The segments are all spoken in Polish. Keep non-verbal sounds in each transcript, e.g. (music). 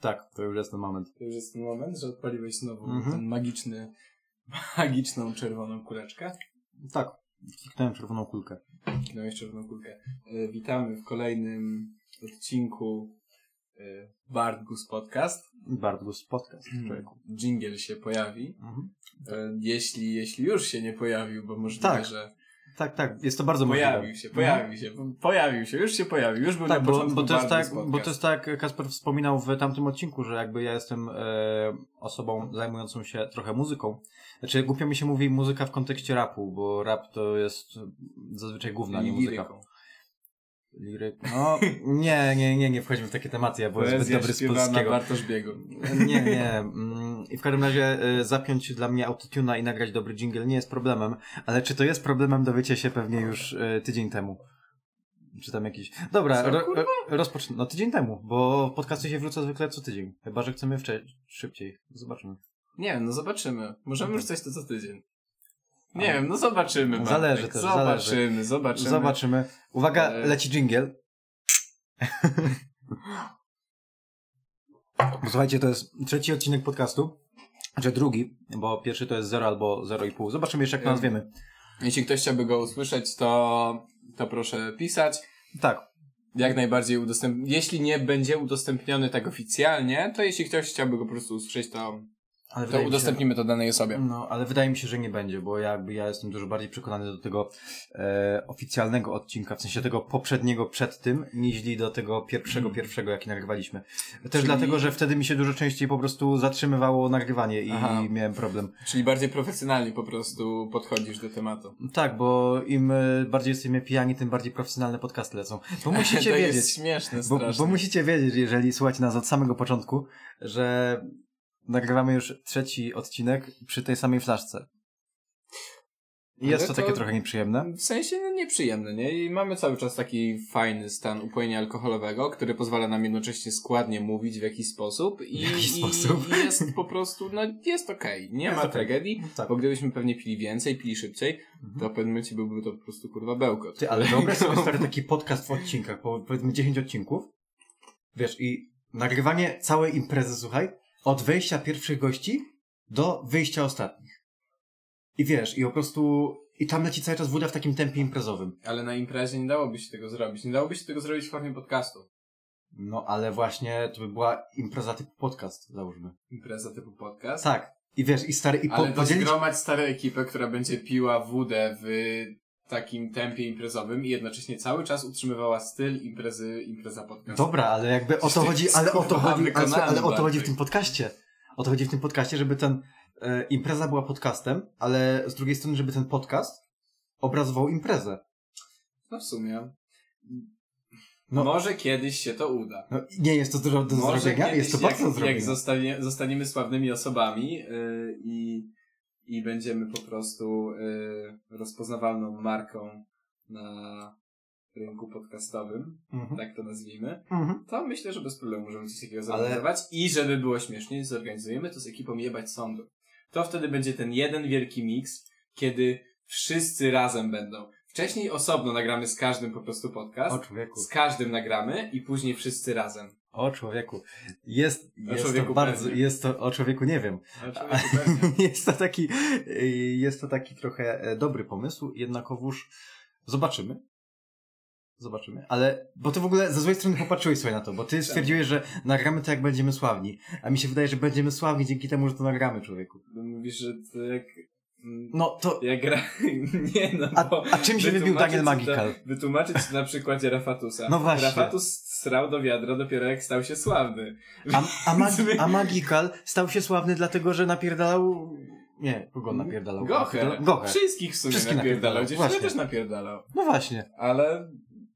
Tak, to już jest ten moment. To już jest ten moment, że odpaliłeś znowu Mhm. ten magiczny, (laughs) magiczną czerwoną kuleczkę. Tak, kliknąłem czerwoną kulkę. Kliknąłeś czerwoną kulkę. E, witamy w kolejnym odcinku e, Bartgus Podcast. Bartgus podcast, człowieku. Jingle się pojawi. Mhm. E, jeśli, jeśli już się nie pojawił, bo możliwe, Tak. że Tak, tak, jest to bardzo pojawił możliwe. się, pojawił się, po- pojawił się, już się pojawił, już był Tak, na bo, początku bo, to jest tak, Podcast. bo to jest tak, Kasper wspominał w tamtym odcinku, że jakby ja jestem e, osobą zajmującą się trochę muzyką. Znaczy, głupio mi się mówi muzyka w kontekście rapu, bo rap to jest zazwyczaj główna, nie muzyka. Liryką. Liryk. No, nie, nie, nie, nie wchodzimy w takie tematy, ja byłem zbyt dobry z polskiego. Bartosz Biegu. Nie, nie. mm, I w każdym razie y, zapiąć dla mnie autotuna i nagrać dobry jingle nie jest problemem, ale czy to jest problemem, dowiecie się pewnie już y, tydzień temu. Czy tam jakiś... Dobra, Co, ro, rozpocznę. No tydzień temu, bo podcasty się wrócą zwykle co tydzień. Chyba, że chcemy wcze- szybciej. Zobaczymy. Nie no zobaczymy. Możemy Mhm. wrzucać to co tydzień. Nie wiem, no zobaczymy. Bartek. Zależy też, Zobaczymy, zobaczymy. Zobaczymy. Uwaga, Ale- leci jingle. (laughs) Słuchajcie, to jest trzeci odcinek podcastu. Znaczy drugi, bo pierwszy to jest 0 albo 0,5. Zobaczymy jeszcze jak to Ym. nazwiemy. Jeśli ktoś chciałby go usłyszeć, to, to proszę pisać. Tak, Jak najbardziej udostępnić. Jeśli nie będzie udostępniony tak oficjalnie, to jeśli ktoś chciałby go po prostu usłyszeć, to, ale to mi się, udostępnimy to danej osobie. No, ale wydaje mi się, że nie będzie, bo jakby ja jestem dużo bardziej przekonany do tego e, oficjalnego odcinka, w sensie tego poprzedniego przed tym, niźli do tego pierwszego, pierwszego, jaki nagrywaliśmy. Też Czyli- dlatego, że wtedy mi się dużo częściej po prostu zatrzymywało nagrywanie i Aha. miałem problem. Czyli bardziej profesjonalnie po prostu podchodzisz do tematu. Tak, bo im e, bardziej jesteśmy pijani, tym bardziej profesjonalne podcasty lecą. Bo (laughs) musicie to wiedzieć, jest śmieszne bo, strasznie. bo musicie wiedzieć, jeżeli słuchacie nas od samego początku, że nagrywamy już trzeci odcinek przy tej samej flaszce. I jest to, to- takie trochę nieprzyjemne. W sensie no, nieprzyjemne, nie? I mamy cały czas taki fajny stan upojenia alkoholowego, który pozwala nam jednocześnie składnie mówić w jakiś sposób i, W jakiś i, sposób. i jest po prostu, no jest okej. Nie Jest ma okej. tragedii, Tak. bo gdybyśmy pewnie pili więcej, pili szybciej, to w pewnym momencie byłby to po prostu kurwa bełkot. Ty, ale (laughs) wyobraź sobie stary taki podcast w odcinkach, po, powiedzmy 10 odcinków. Wiesz, i nagrywanie całej imprezy, słuchaj, od wejścia pierwszych gości do wyjścia ostatnich. I wiesz, i po prostu, i tam leci cały czas woda w takim tempie imprezowym. Ale na imprezie nie dałoby się tego zrobić. Nie dałoby się tego zrobić w formie podcastu. No, ale właśnie to by była impreza typu podcast, załóżmy. Impreza typu podcast. Tak. I wiesz, i stary, i po, Ale to podzielić... zgromać starą ekipę, która będzie piła wódę w takim tempie imprezowym i jednocześnie cały czas utrzymywała styl imprezy, impreza podcast. Dobra, ale jakby o to chodzi, ale o to chodzi, ale, ale o to chodzi w tym podcaście. O to chodzi w tym podcaście, żeby ten e, impreza była podcastem, ale z drugiej strony, żeby ten podcast obrazował imprezę. No w sumie. No. Może kiedyś się to uda. No, nie jest to do, do Może zrobienia, jest to bardzo do jak, zrobienia. jak zostanie, zostaniemy sławnymi osobami yy, i, i będziemy po prostu yy, rozpoznawalną marką na rynku podcastowym, Mhm. tak to nazwijmy, Mhm. to myślę, że bez problemu możemy coś takiego Ale- zorganizować. I żeby było śmiesznie, zorganizujemy to z ekipą Jebać Sądu. To wtedy będzie ten jeden wielki miks, kiedy wszyscy razem będą. Wcześniej osobno nagramy z każdym po prostu O podcast. człowieku. Z każdym nagramy i później wszyscy razem. O człowieku. Jest, jest człowieku to bardzo, pewnie. jest to, o człowieku nie wiem. No, człowieku, (laughs) jest to taki, jest to taki trochę e, dobry pomysł, jednakowoż zobaczymy. Zobaczymy, ale, bo ty w ogóle ze złej strony popatrzyłeś sobie na to, bo ty stwierdziłeś, że nagramy to jak będziemy sławni, a mi się wydaje, że będziemy sławni dzięki temu, że to nagramy, człowieku. Mówisz, że to jak... No to, Jak gra... (laughs) Nie no, a, a czym się wybił Daniel to- Magical? Wytłumaczyć na przykładzie Rafatusa. No właśnie. Rafatus srał do wiadra dopiero jak stał się sławny. A, a, Magi, a Magical stał się sławny dlatego, że napierdalał, nie, kogo napierdalał? Gochę. Gochę. Wszystkich w sumie Wszystkich napierdalał. napierdalał, też napierdalał. No właśnie. Ale...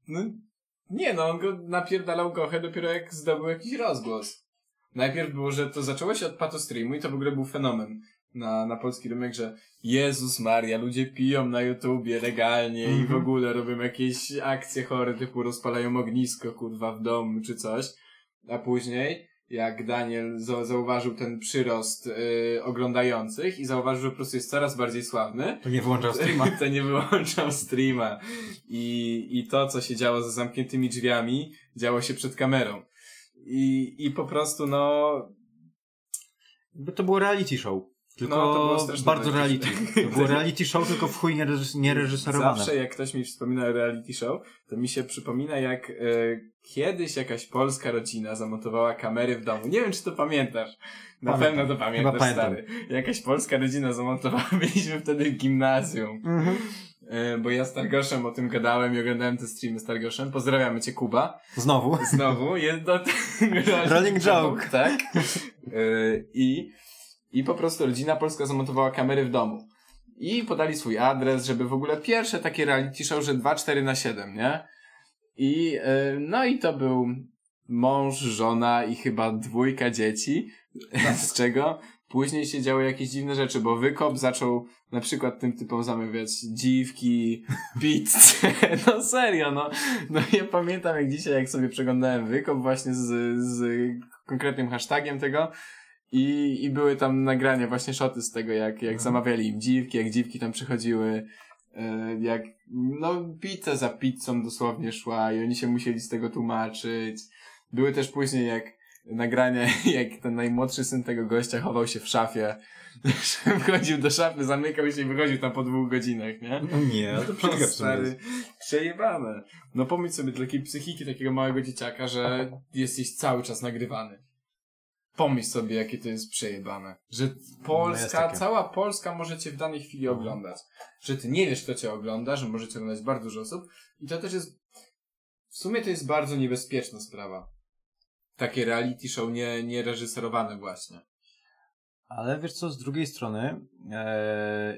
No, nie no, on go napierdalał Gochę dopiero jak zdobył jakiś rozgłos. Najpierw było, że to zaczęło się od pato streamu i to w ogóle był fenomen na, na polski rynek, że Jezus Maria, ludzie piją na YouTubie legalnie i w Mhm. ogóle robią jakieś akcje chore, typu rozpalają ognisko, kurwa, w domu czy coś. A później, jak Daniel za- zauważył ten przyrost y, oglądających i zauważył, że po prostu jest coraz bardziej sławny, To nie wyłączał streama. (laughs) to nie wyłączał streama. I, I to, co się działo za zamkniętymi drzwiami, działo się przed kamerą. I, I po prostu, no, Jakby to było reality show. Tylko No, to było straszne bardzo reality. To (laughs) było reality show, tylko w chuj niereżys- niereżyserowane. Zawsze jak ktoś mi wspomina o reality show, to mi się przypomina jak e, kiedyś jakaś polska rodzina zamontowała kamery w domu. Nie wiem, czy to pamiętasz. Na Pamiętam. pewno to pamiętasz, Chyba pamiętam. stary. Jakaś polska rodzina zamontowała, (laughs) byliśmy wtedy w gimnazjum. Mhm. E, bo ja z Targoszem o tym gadałem i oglądałem te streamy z Targoszem. Pozdrawiamy cię, Kuba. Znowu. Znowu, jest do (laughs) Rolling joke. Tak. E, I, I po prostu rodzina polska zamontowała kamery w domu. I podali swój adres, żeby w ogóle pierwsze takie reality show, że 2-4 na 7, nie? I e, no i to był mąż, żona i chyba dwójka dzieci, (laughs) z czego później się działy jakieś dziwne rzeczy, bo Wykop zaczął na przykład tym typom zamawiać dziwki, (laughs) pizzę, no serio, no. No ja pamiętam jak dzisiaj, jak sobie przeglądałem Wykop właśnie z, z konkretnym hashtagiem tego i, i były tam nagrania, właśnie szoty z tego, jak, jak zamawiali im dziwki, jak dziwki tam przychodziły, e, jak, no, pizza za pizzą dosłownie szła i oni się musieli z tego tłumaczyć. Były też później jak nagrania, (laughs) jak ten najmłodszy syn tego gościa chował się w szafie, (laughs) wchodził do szafy, zamykał się i wychodził tam po dwóch godzinach, nie? No nie, ale to (laughs) No, stary, przejebane. No pomyśl sobie dla takiej psychiki takiego małego dzieciaka, że jesteś cały czas nagrywany. Pomyśl sobie, jakie to jest przejebane. Że No jest Polska, cała Polska może cię w danej chwili oglądać. Że ty nie wiesz, kto cię ogląda, że może cię oglądać bardzo dużo osób. I to też jest, w sumie to jest bardzo niebezpieczna sprawa. Takie reality show nie, nie reżyserowane właśnie. Ale wiesz co, z drugiej strony, e,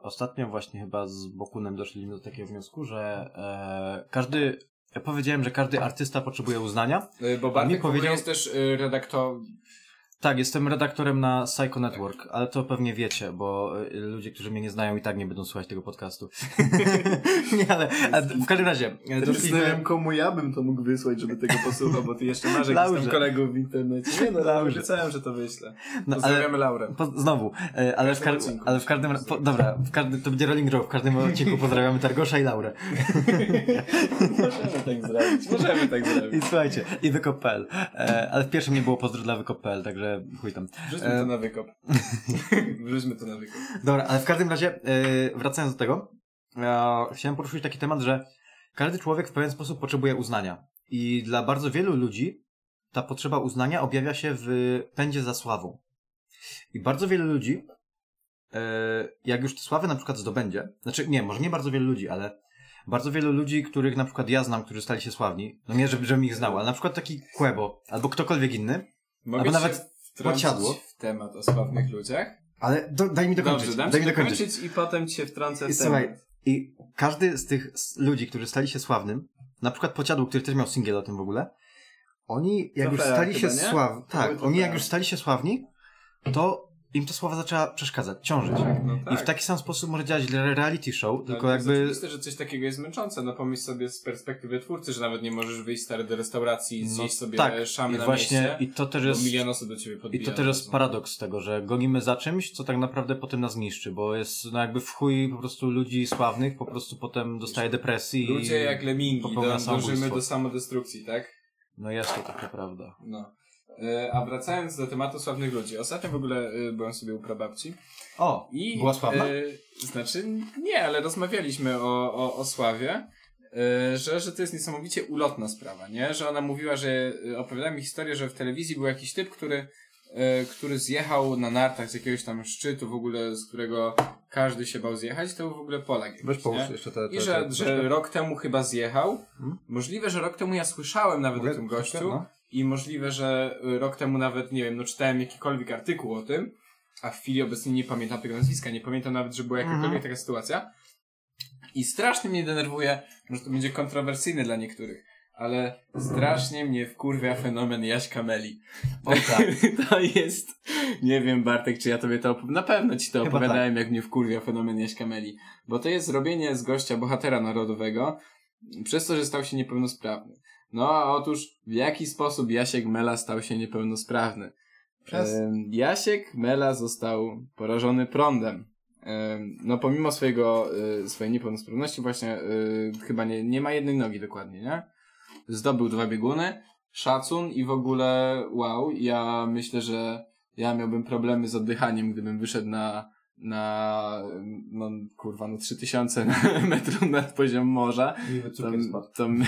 ostatnio właśnie chyba z Bokunem doszliśmy do takiego wniosku, że e, każdy, ja powiedziałem, że każdy artysta potrzebuje uznania. Y, Bo mi Bartek powiedział... powiedział- jest też y, redaktor... Tak, jestem redaktorem na Psycho Network, ale to pewnie wiecie, bo e, ludzie, którzy mnie nie znają i tak nie będą słuchać tego podcastu. (laughs) nie, ale w każdym razie, e, doszliśmy... komu ja bym to mógł wysłać, żeby tego posłuchał, bo ty jeszcze masz tam kolegów w internecie. Nie no, Laurze. obiecałem, że to wyślę. No, Pozdrawiamy Laurę. po, znowu, e, ale, w, każdym kar- ale w każdym... Po, dobra, w każdym, to będzie rolling rock, w każdym odcinku pozdrawiamy Targosza i Laurę. Możemy tak zrobić. Możemy tak I zrobić. słuchajcie, i wykop.pl. E, ale w pierwszym nie było pozdro dla wykop.pl, także chuj tam. Wrzućmy E, to na wykop. (laughs) Wrzućmy to na wykop. Dobra, ale w każdym razie, e, wracając do tego, e, chciałem poruszyć taki temat, że każdy człowiek w pewien sposób potrzebuje uznania. I dla bardzo wielu ludzi ta potrzeba uznania objawia się w pędzie za sławą. I bardzo wielu ludzi, e, jak już tę sławę na przykład zdobędzie, znaczy nie, może nie bardzo wielu ludzi, ale bardzo wielu ludzi, których na przykład ja znam, którzy stali się sławni, no nie, żeby, żebym ich znał, ale na przykład taki Quebo, albo ktokolwiek inny, Mogę Albo nawet pociadło. w temat o sławnych ludziach? ale do, daj mi dokończyć, Dobrze, dam daj mi dokończyć. dokończyć i potem cię wtrącę w słuchaj, temat. I każdy z tych ludzi, którzy stali się sławnym, na przykład Pociadło, który też miał singiel o tym w ogóle, oni jak już Trofea stali się chyba, sławni, tak, oni jak już stali się sławni, to im ta sława zaczęła przeszkadzać, ciążyć. No I w taki sam sposób może działać re- reality show, tylko to jest jakby... oczywiste, że coś takiego jest męczące. No pomyśl sobie z perspektywy twórcy, że nawet nie możesz wyjść stary do restauracji i No zjeść sobie tak, szamy i na właśnie, mieście, i to też bo jest... milion osób do ciebie podbija. I to też jest razu. paradoks tego, że gonimy za czymś, co tak naprawdę potem nas niszczy, bo jest no jakby w chuj po prostu ludzi sławnych, po prostu potem dostaje depresji Ludzie i... jak lemingi, dążymy do samodestrukcji, tak? No jest to taka prawda. No. E, A wracając do tematu sławnych ludzi. Ostatnio w ogóle e, byłem sobie u prababci. O, I, była sławna? E, znaczy, nie, ale rozmawialiśmy o, o, o sławie, e, że, że to jest niesamowicie ulotna sprawa, nie? Że ona mówiła, że opowiadała mi historię, że w telewizji był jakiś typ, który, e, który zjechał na nartach z jakiegoś tam szczytu w ogóle, z którego każdy się bał zjechać, to był w ogóle Polak. jakiś, Weź połóż jeszcze te... te I że, te- że rok temu chyba zjechał. Hmm? Możliwe, że rok temu ja słyszałem nawet o tym gościu. No. I możliwe, że y, rok temu nawet, nie wiem, no czytałem jakikolwiek artykuł o tym, a w chwili obecnej nie pamiętam tego nazwiska, nie pamiętam nawet, że była jakakolwiek Mhm. taka sytuacja. I strasznie mnie denerwuje, może to będzie kontrowersyjne dla niektórych, ale strasznie mnie wkurwia fenomen Jaśka Meli. O tak. (laughs) to jest, nie wiem Bartek, czy ja tobie to op- na pewno ci to Chyba opowiadałem, jak mnie wkurwia fenomen Jaśka Meli. Bo to jest zrobienie z gościa bohatera narodowego, przez to, że stał się niepełnosprawny. No a otóż w jaki sposób Jasiek Mela stał się niepełnosprawny? Przez? Jasiek Mela został porażony prądem. Em, No pomimo swojego, y, swojej niepełnosprawności właśnie y, chyba nie, nie ma jednej nogi dokładnie, nie? Zdobył dwa bieguny szacun i w ogóle wow. Ja myślę, że ja miałbym problemy z oddychaniem, gdybym wyszedł na, na no kurwa, no 3000 (laughs) metrów nad poziom morza. To, to, mi,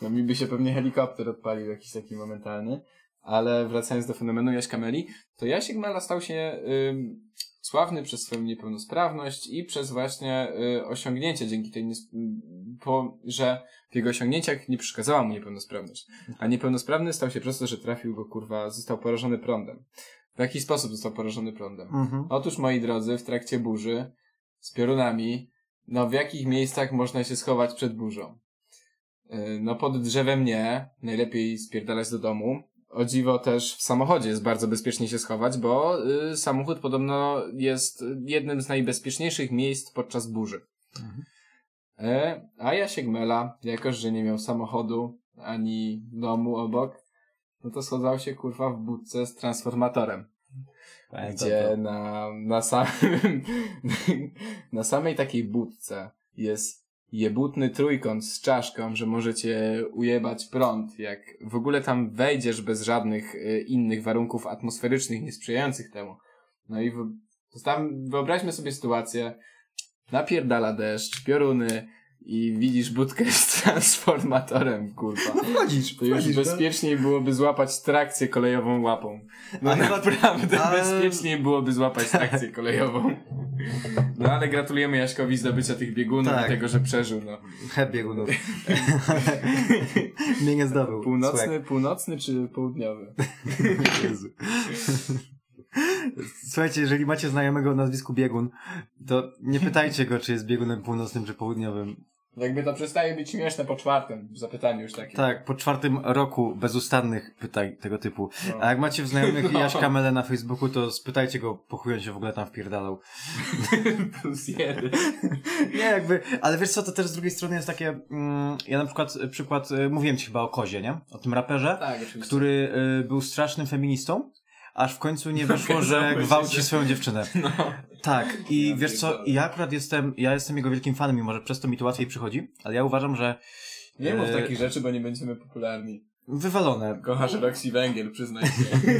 to (laughs) mi by się pewnie helikopter odpalił jakiś taki momentalny. Ale wracając do fenomenu Jaśka Meli, to Jasiek Mela stał się ym, sławny przez swoją niepełnosprawność i przez właśnie y, osiągnięcie dzięki tej, po, że w jego osiągnięciach nie przeszkadzała mu niepełnosprawność. A niepełnosprawny stał się przez to, że trafił go, kurwa, został porażony prądem. W jaki sposób został porażony prądem? Mhm. Otóż, moi drodzy, w trakcie burzy z piorunami, no w jakich miejscach można się schować przed burzą? Yy, No pod drzewem nie, najlepiej spierdalać do domu. O dziwo też w samochodzie jest bardzo bezpiecznie się schować, bo y, samochód podobno jest jednym z najbezpieczniejszych miejsc podczas burzy. Mhm. E, a Jasiek Mela, jako że nie miał samochodu ani domu obok, no to schodzał się kurwa w budce z transformatorem Pamiętam gdzie to. na, na samym, (laughs) na samej takiej budce jest jebutny trójkąt z czaszką, że możecie ujebać prąd. Jak w ogóle tam wejdziesz bez żadnych y, innych warunków atmosferycznych niesprzyjających temu. No i w, tam wyobraźmy sobie sytuację, napierdala deszcz, pioruny i widzisz budkę (laughs) z transformatorem, kurwa. Wchodzisz, To już wchodzisz, no. bezpieczniej byłoby złapać trakcję kolejową łapą. No A chyba- naprawdę ale- bezpieczniej byłoby złapać (laughs) trakcję kolejową. No ale gratulujemy Jaśkowi zdobycia tych biegunów Tak. i tego, że przeżył. No. Heb biegunów. (laughs) Mnie nie zdobył. Północny, północny czy południowy? Słuchaj. Jezu. Słuchajcie, jeżeli macie znajomego o nazwisku Biegun, to nie pytajcie go, czy jest biegunem północnym czy południowym. Jakby to przestaje być śmieszne po czwartym zapytaniu już takim. Tak, po czwartym roku bezustannych pytań tego typu. No. A jak macie w znajomych (laughs) No. Jaśka Mele na Facebooku, to spytajcie go, po chuj on się w ogóle tam wpierdalał. (laughs) Plus jeden. Nie, jakby, ale wiesz co, to też z drugiej strony jest takie, mm, ja na przykład, przykład, e, mówiłem ci chyba o Kozie, nie? O tym raperze, Tak, który e, był strasznym feministą, aż w końcu nie (laughs) wyszło, że gwałci swoją dziewczynę. No. Tak, i Ja wiesz co, ja akurat jestem, ja jestem jego wielkim fanem, mimo że przez to mi to łatwiej przychodzi, ale ja uważam, że Nie mów E, takich rzeczy, bo nie będziemy popularni. Wywalone. Kochasz Roxy Węgiel, przyznaj się.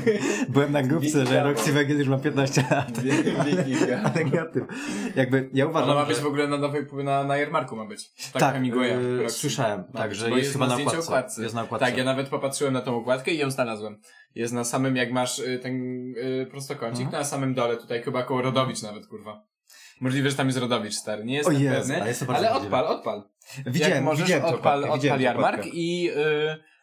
(laughs) Byłem na grupce, że. Roxy Węgiel już ma 15 lat. (laughs) Tym. Jakby, ja uważam, Ona ma być że... w ogóle na nowej, na, na jarmarku ma być. Tak, Tak, hemingwaya. yy, Roxy. słyszałem, Ma tak, że bo jest chyba na zdjęciu okładce. Jest na okładce. Tak, ja nawet popatrzyłem na tą okładkę i ją znalazłem. Jest na samym, jak masz y, ten y, prostokącik, Mhm. na samym dole, tutaj chyba koło Rodowicz nawet, kurwa. Możliwe, że tam jest Rodowicz stary, nie jestem O Jezu, pewny, ale jest odpal, odpal. Widziałem, jak możesz, widziałem odpal, odpal tę jarmark i, y,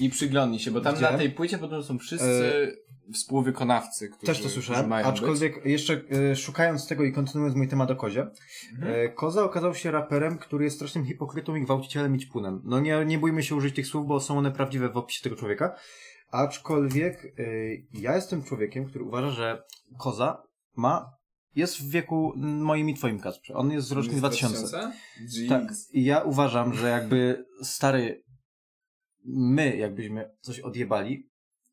i przyglądnij się, bo tam Widziałem. na tej płycie potem są wszyscy współwykonawcy, którzy, Też to słyszałem, mają aczkolwiek jeszcze e, szukając tego i kontynuując mój temat o Kozie, Mhm. e, Koza okazał się raperem, który jest strasznym hipokrytą i gwałcicielem i ćpunem. No nie, nie bójmy się użyć tych słów, bo są one prawdziwe w opisie tego człowieka. Aczkolwiek e, ja jestem człowiekiem, który uważa, że Koza ma, jest w wieku moim i twoim, Kacprze. On jest z rocznik 2000. Jeez. Tak. I ja uważam, że jakby stary, my jakbyśmy coś odjebali,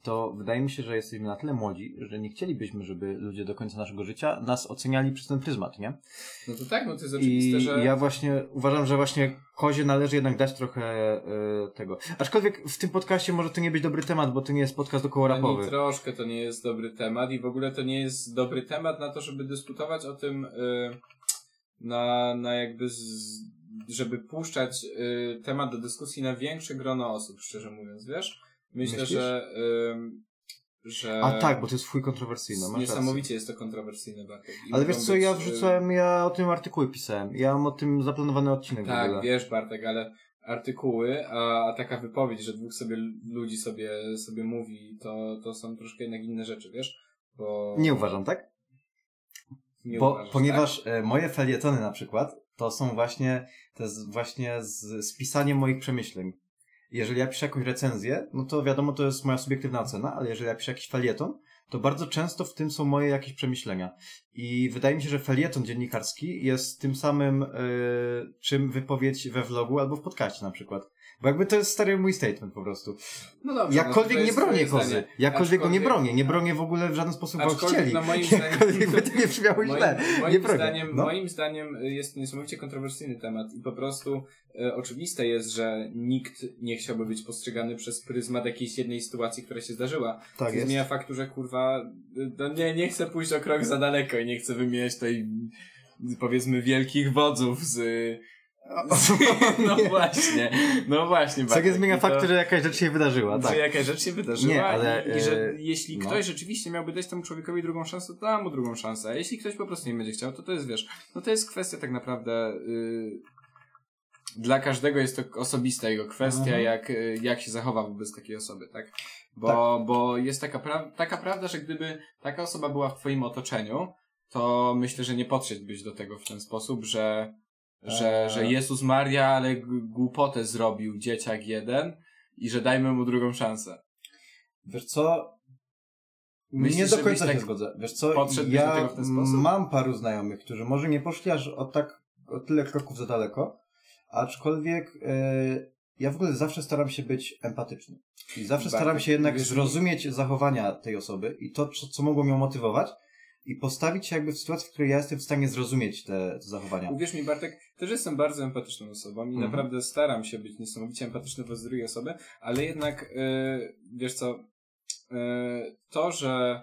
to wydaje mi się, że jesteśmy na tyle młodzi, że nie chcielibyśmy, żeby ludzie do końca naszego życia nas oceniali przez ten pryzmat, nie? No to tak, no to jest I oczywiste, że... ja właśnie uważam, że właśnie kozie należy jednak dać trochę e, tego. Aczkolwiek w tym podcaście może to nie być dobry temat, bo to nie jest podcast około Ani rapowy. troszkę to nie jest dobry temat i w ogóle to nie jest dobry temat na to, żeby dyskutować o tym y, na, na jakby z, żeby puszczać y, temat do dyskusji na większe grono osób, szczerze mówiąc, wiesz? Myślę, Myślisz? że y, że A tak, bo to jest fuj kontrowersyjny. Masz niesamowicie rację. jest to kontrowersyjne, Bartek. I Ale wiesz co, być, ja y, wrzucałem, ja o tym artykuły pisałem. Ja mam o tym zaplanowany odcinek w ogóle. Tak, wiesz Bartek, ale artykuły, a, a taka wypowiedź, że dwóch sobie ludzi sobie, sobie mówi, to, to są troszkę jednak inne rzeczy, wiesz? Bo Nie uważam, tak? nie Bo, uważasz, ponieważ e, moje felietony na przykład, to są właśnie, to jest właśnie z, pisaniem moich przemyśleń. Jeżeli ja piszę jakąś recenzję, no to wiadomo, to jest moja subiektywna ocena, ale jeżeli ja piszę jakiś felieton, to bardzo często w tym są moje jakieś przemyślenia. I wydaje mi się, że felieton dziennikarski jest tym samym, e, czym wypowiedź we vlogu albo w podcaście na przykład. Bo jakby to jest stary mój statement po prostu. No dobrze, Jakkolwiek no nie bronię kozy. Jakkolwiek go nie bronię. Nie bronię w ogóle w żaden sposób gwałcicieli. no moim zdaniem- (laughs) Jakkolwiek by to nie brzmiało źle. Moim, moim, nie bronię. zdaniem, no. moim zdaniem jest to niesamowicie kontrowersyjny temat i po prostu e, oczywiste jest, że nikt nie chciałby być postrzegany przez pryzmat jakiejś jednej sytuacji, która się zdarzyła. Tak jest. zmienia faktu, że kurwa, no nie, nie chcę pójść o krok za daleko i nie chcę wymieniać y, powiedzmy wielkich wodzów z... (laughs) no właśnie, no właśnie. Co nie zmienia to- faktu, że jakaś rzecz się wydarzyła. że Tak. jakaś rzecz się wydarzyła Nie, ale, i, i że e, jeśli no. ktoś rzeczywiście miałby dać temu człowiekowi drugą szansę, to da mu drugą szansę. A jeśli ktoś po prostu nie będzie chciał, to to jest, wiesz, no to jest kwestia tak naprawdę y, dla każdego jest to osobista jego kwestia, Mhm. jak, y, jak się zachowa wobec takiej osoby, tak? Bo, bo jest taka, pra- taka prawda, że gdyby taka osoba była w twoim otoczeniu, to myślę, że nie podszedłbyś do tego w ten sposób, że że, że Jezus Maria, ale głupotę zrobił dzieciak jeden i że dajmy mu drugą szansę. Wiesz co? Myślisz, nie do końca tak się zgodzę. Wiesz co? Ja mam paru znajomych, którzy może nie poszli aż o tak o tyle kroków za daleko, aczkolwiek e, ja w ogóle zawsze staram się być empatyczny. I zawsze Bartek, staram się jednak wiesz, zrozumieć zachowania tej osoby i to, co, co mogło ją motywować i postawić się jakby w sytuacji, w której ja jestem w stanie zrozumieć te, te zachowania. Uwierz mi, Bartek, też jestem bardzo empatyczną osobą i Mhm. naprawdę staram się być niesamowicie empatyczny wobec drugiej osoby, ale jednak, yy, wiesz co, yy, to, że,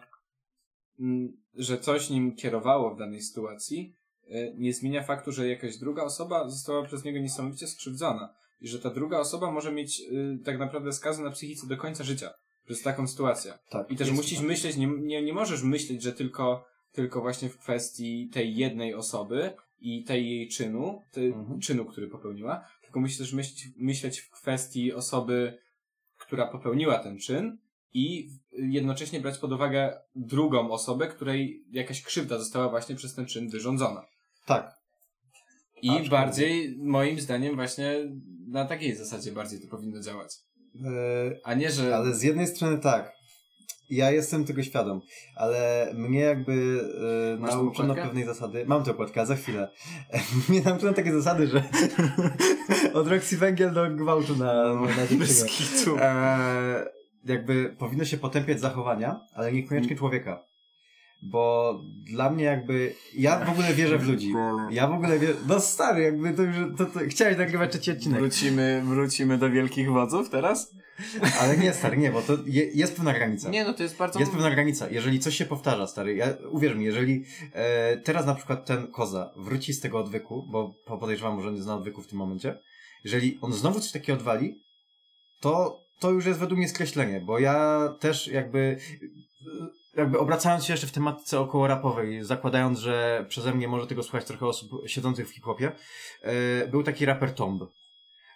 mm, że coś nim kierowało w danej sytuacji, yy, nie zmienia faktu, że jakaś druga osoba została przez niego niesamowicie skrzywdzona i że ta druga osoba może mieć yy, tak naprawdę skazę na psychice do końca życia przez taką sytuację. Tak. I też musisz tak. myśleć, nie, nie, nie możesz myśleć, że tylko, tylko właśnie w kwestii tej jednej osoby i tej jej czynu, ty, Mhm. czynu, który popełniła, tylko musisz też myśleć, myśleć w kwestii osoby, która popełniła ten czyn i jednocześnie brać pod uwagę drugą osobę, której jakaś krzywda została właśnie przez ten czyn wyrządzona. Tak. I Aczkolwiek- bardziej, moim zdaniem, właśnie na takiej zasadzie bardziej to powinno działać. E, A nie, że... Ale z jednej strony tak. Ja jestem tego świadom, ale mnie jakby e, Masz nauczono pewnej zasady. Mam tę okładkę, za chwilę. (laughs) mnie nauczono takiej zasady, że (laughs) od Roxy Węgiel do gwałtu na, na dziewczynę. Bez kitu. E, jakby powinno się potępiać zachowania, ale niekoniecznie człowieka. Bo dla mnie jakby, ja w ogóle wierzę w ludzi. Ja w ogóle wierzę, no stary, jakby to już, to, to, chciałeś nagrywać trzeci odcinek. Wrócimy, wrócimy do wielkich wodzów teraz? Ale nie, stary, nie, bo to je, jest pewna granica. Nie, no to jest bardzo... Jest pewna granica. Jeżeli coś się powtarza, stary, ja, uwierz mi, jeżeli e, teraz na przykład ten koza wróci z tego odwyku, bo po- podejrzewam, że on jest na odwyku w tym momencie, jeżeli on znowu coś takiego odwali, to, to już jest według mnie skreślenie, bo ja też jakby jakby obracając się jeszcze w tematyce około rapowej, zakładając, że przeze mnie może tego słuchać trochę osób siedzących w hip-hopie, e, był taki raper Tomb.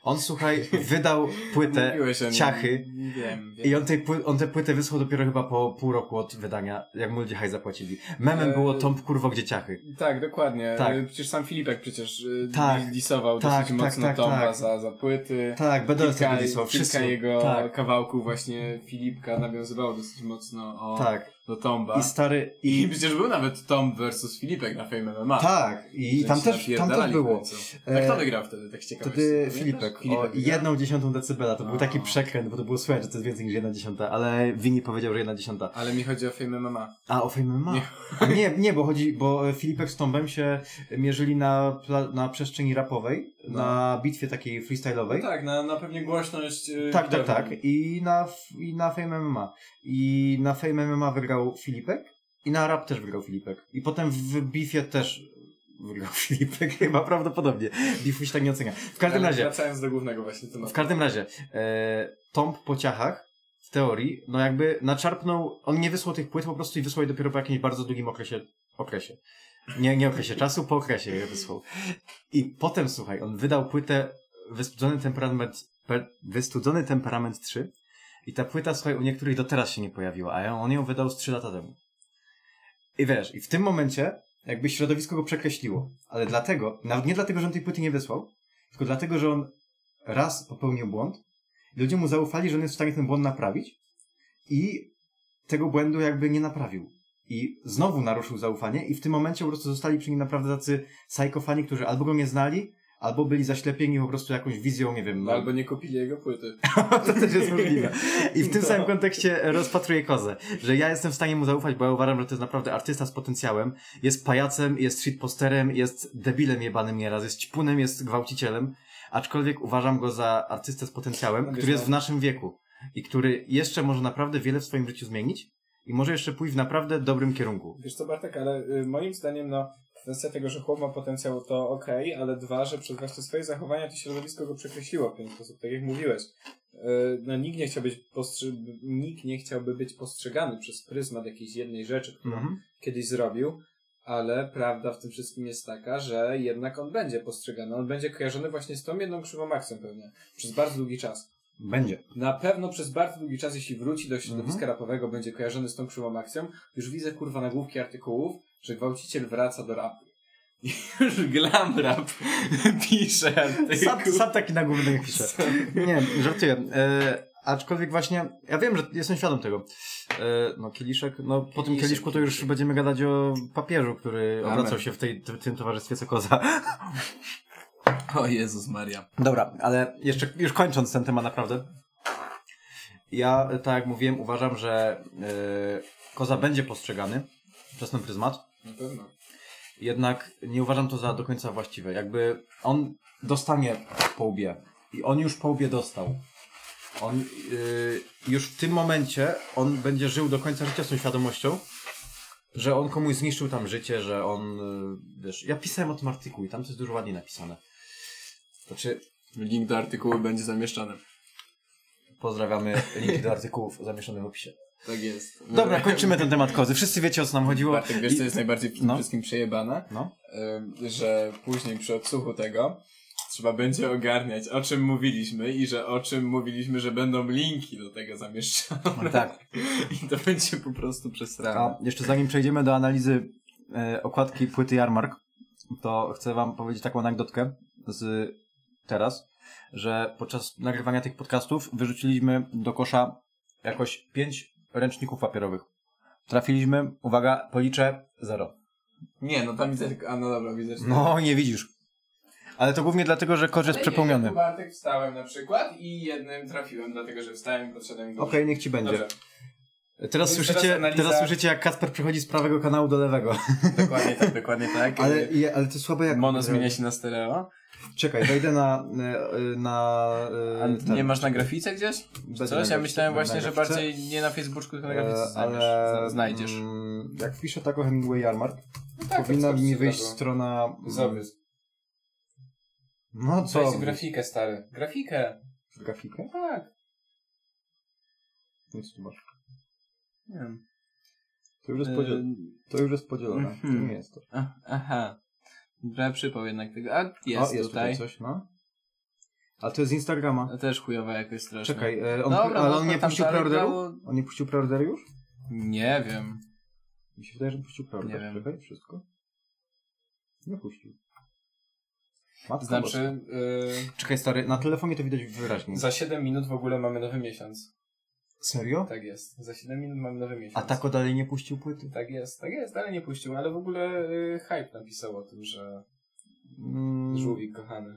On, słuchaj, wydał płytę (laughs) Mówiłeś o nim. Ciachy Wiem, wiem. i on, tej, pły- on tę płytę wysłał dopiero chyba po pół roku od wydania, jak mu ludzie haj zapłacili. Memem Eee, było Tomb kurwo gdzie ciachy. Tak, dokładnie. Tak. E, Przecież sam Filipek przecież e, Tak. disował Tak, dosyć tak, mocno tak, Tomba tak. Za, za płyty. Tak, będę kilka, wysłał, kilka wszyscy. jego Tak, kawałków właśnie Filipka nawiązywało dosyć mocno o, tak. Do Tomba. I stary, I i... przecież był nawet Tom versus Filipek na Fame MMA. Tak, i tam też, tam też było. A E, kto wygrał wtedy, tak z ciekawości? Wtedy? Filipek, Filipek o jedną dziesiątą decybela, to był A. taki przekręt, bo to było słychać, że to jest więcej niż jedna dziesiąta, ale Wini powiedział, że jedna dziesiąta. Ale mi chodzi o Fame MMA. A, o Fame MMA? Nie. A nie, nie, bo chodzi, bo Filipek z Tombem się mierzyli na, na przestrzeni rapowej, No. na bitwie takiej freestyle'owej. No tak, na, na pewnie głośność e, Tak, tak, tak. I na, I na Fame MMA. I na Fame MMA wygrał Filipek. I na rap też wygrał Filipek. I potem w Beefie też wygrał (laughs) Filipek, chyba prawdopodobnie. Beefu się tak nie ocenia. W każdym Ale razie, Wracając do głównego właśnie tematu. w każdym razie, e, Tomb po ciachach, w teorii, no jakby naczarpnął, on nie wysłał tych płyt po prostu i wysłał je dopiero po jakimś bardzo długim okresie, okresie. Nie, nie okresie czasu, po okresie je wysłał. I potem, słuchaj, on wydał płytę Wystudzony Temperament, per, Wystudzony Temperament 3 i ta płyta, słuchaj, u niektórych do teraz się nie pojawiła, a on ją wydał z 3 lata temu. I wiesz, i w tym momencie jakby środowisko go przekreśliło. Ale dlatego, nawet nie dlatego, że on tej płyty nie wysłał, tylko dlatego, że on raz popełnił błąd, ludzie mu zaufali, że on jest w stanie ten błąd naprawić i tego błędu jakby nie naprawił. I znowu naruszył zaufanie i w tym momencie po prostu zostali przy nim naprawdę tacy sajkofani, którzy albo go nie znali, albo byli zaślepieni po prostu jakąś wizją, nie wiem, No, albo nie kupili jego płyty. (laughs) to też jest możliwe. I w tym No. (laughs) samym kontekście rozpatruję kozę, że ja jestem w stanie mu zaufać, bo ja uważam, że to jest naprawdę artysta z potencjałem. Jest pajacem, jest shitposterem, jest debilem jebanym nieraz, jest ćpunem, jest gwałcicielem, aczkolwiek uważam go za artystę z potencjałem, No który jest w naszym wieku i który jeszcze może naprawdę wiele w swoim życiu zmienić i może jeszcze pójść w naprawdę dobrym kierunku. Wiesz co, Bartek, ale y, moim zdaniem, no, kwestia tego, że chłop ma potencjał, to okej, ale dwa, że przez właśnie swoje zachowania to środowisko go przekreśliło w pewien sposób, tak jak mówiłeś. Y, no, nikt nie chciał być postrzy- nikt nie chciałby być postrzegany przez pryzmat jakiejś jednej rzeczy, którą Mhm. kiedyś zrobił, ale prawda w tym wszystkim jest taka, że jednak on będzie postrzegany. On będzie kojarzony właśnie z tą jedną krzywą akcją pewnie. Przez bardzo długi czas. Będzie. Na pewno przez bardzo długi czas, jeśli wróci do środowiska Mhm. rapowego, będzie kojarzony z tą krzywą akcją. Już widzę kurwa nagłówki artykułów, że gwałciciel wraca do rapu. I (laughs) już glam rap (laughs) pisze Sam, artykuł. sam taki nagłówek pisze. Nie, żartuję. E, aczkolwiek właśnie, ja wiem, że jestem świadom tego. E, no, kieliszek, no po tym kieliszku to już będziemy gadać o papieżu, który Amen. obracał się w, tej, w tym towarzystwie co koza. O Jezus Maria. Dobra, ale jeszcze, już kończąc ten temat naprawdę. Ja, tak jak mówiłem, uważam, że e, koza będzie postrzegany przez ten pryzmat. Na pewno. jednak nie uważam to za do końca właściwe. Jakby on dostanie po łbie i on już po łbie dostał. On yy, już w tym momencie on będzie żył do końca życia z tą świadomością, że on komuś zniszczył tam życie, że on, yy, wiesz, ja pisałem o tym artykuł i tam to jest dużo ładniej napisane. Znaczy, Link do artykułu będzie zamieszczony. pozdrawiamy linki do artykułów zamieszczonych w opisie. Tak jest. Dobra, (laughs) kończymy ten temat kozy. Wszyscy wiecie o co nam chodziło. Bartek, wiesz I- co jest najbardziej No. wszystkim przejebane? No. Że później przy odsłuchu tego trzeba będzie ogarniać, o czym mówiliśmy i że o czym mówiliśmy, że będą linki do tego zamieszczone. Tak. (laughs) I to będzie po prostu przesrane. A jeszcze zanim przejdziemy do analizy e, okładki płyty Jarmark, to chcę wam powiedzieć taką anegdotkę z teraz, że podczas nagrywania tych podcastów wyrzuciliśmy do kosza jakoś pięć ręczników papierowych. Trafiliśmy, uwaga, policzę, zero. Nie, no tam widzę tylko, a no dobra, widzę, że... No, nie widzisz. Ale to głównie dlatego, że kosz jest Ale nie, przepełniony. ja tu, Bartek wstałem na przykład i jednym trafiłem, dlatego że wstałem i podszedłem do... Okej, niech ci będzie. Dobrze, Teraz Więc słyszycie, teraz teraz, analiza- słyszycie, jak Kasper przechodzi z prawego kanału do lewego. dokładnie tak, dokładnie tak. (laughs) Ale, i- ale to słabe jak... Mono zmienia się na stereo. Czekaj, wejdę na... e, na A e, ten- nie masz na grafice gdzieś? Będzie Coś? na Ja grafice, myślałem właśnie, że grafice. bardziej nie na Facebooku, tylko na grafice E, znajdziesz. ale znajdziesz. mm, jak wpiszę taką Hemingway Jarmark, tak, powinna tak, mi tak, wyjść tak. strona... Zabrys. No co? Weź grafikę, stary. Grafikę. Grafikę? Tak. Nic tu masz. Nie wiem. To już jest, Yy, podziel... to już jest podzielone. To mhm. nie jest to. a- Aha. Trochę przypał jednak tego. A jest, o, jest tutaj. coś, no. A to jest z Instagrama. To też chujowa jakoś strasznie. Czekaj, e, on, Dobra, ale no on nie puścił preorderu? On nie puścił preorderu już? Nie wiem. Mi się wydaje, że puścił preorder. Nie wiem. Czekaj, wszystko. Nie puścił. Matka Znaczy, Boska. Czekaj, stary, na telefonie to widać wyraźnie. za 7 minut w ogóle mamy nowy miesiąc. Serio? Tak jest. Za 7 minut mamy nowy miesiąc. A Tako dalej nie puścił płyty? Tak jest, tak jest, ale nie puścił, ale w ogóle y, Hype napisał o tym, że Mm, żółwik kochany.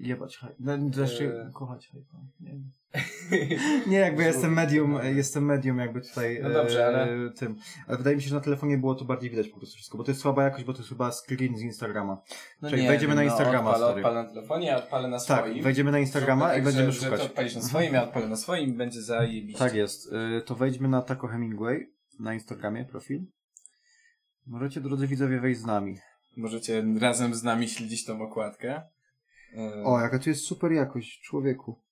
Jebać hype. No, Zresztą Eee. kochać hype. Nie, (laughs) nie jakby jestem medium, e, jestem medium jakby tutaj No dobrze, e, ale- tym. Ale wydaje mi się, że na telefonie było to bardziej widać po prostu wszystko, bo to jest słaba jakość, bo to jest chyba screen z Instagrama. No Czyli wejdziemy na Instagrama, odpalę, odpalę na telefonie, a odpalę na Tak, swoim. wejdziemy na Instagrama Zróbmy i tak, będziemy że, szukać. Że to odpalisz na swoim, ja odpalę na swoim i będzie zajebiście. Tak jest. Y, To wejdźmy na Taco Hemingway na Instagramie profil. Możecie, drodzy widzowie, wejść z nami. Możecie razem z nami śledzić tą okładkę. O, jaka tu jest super jakość, człowieku.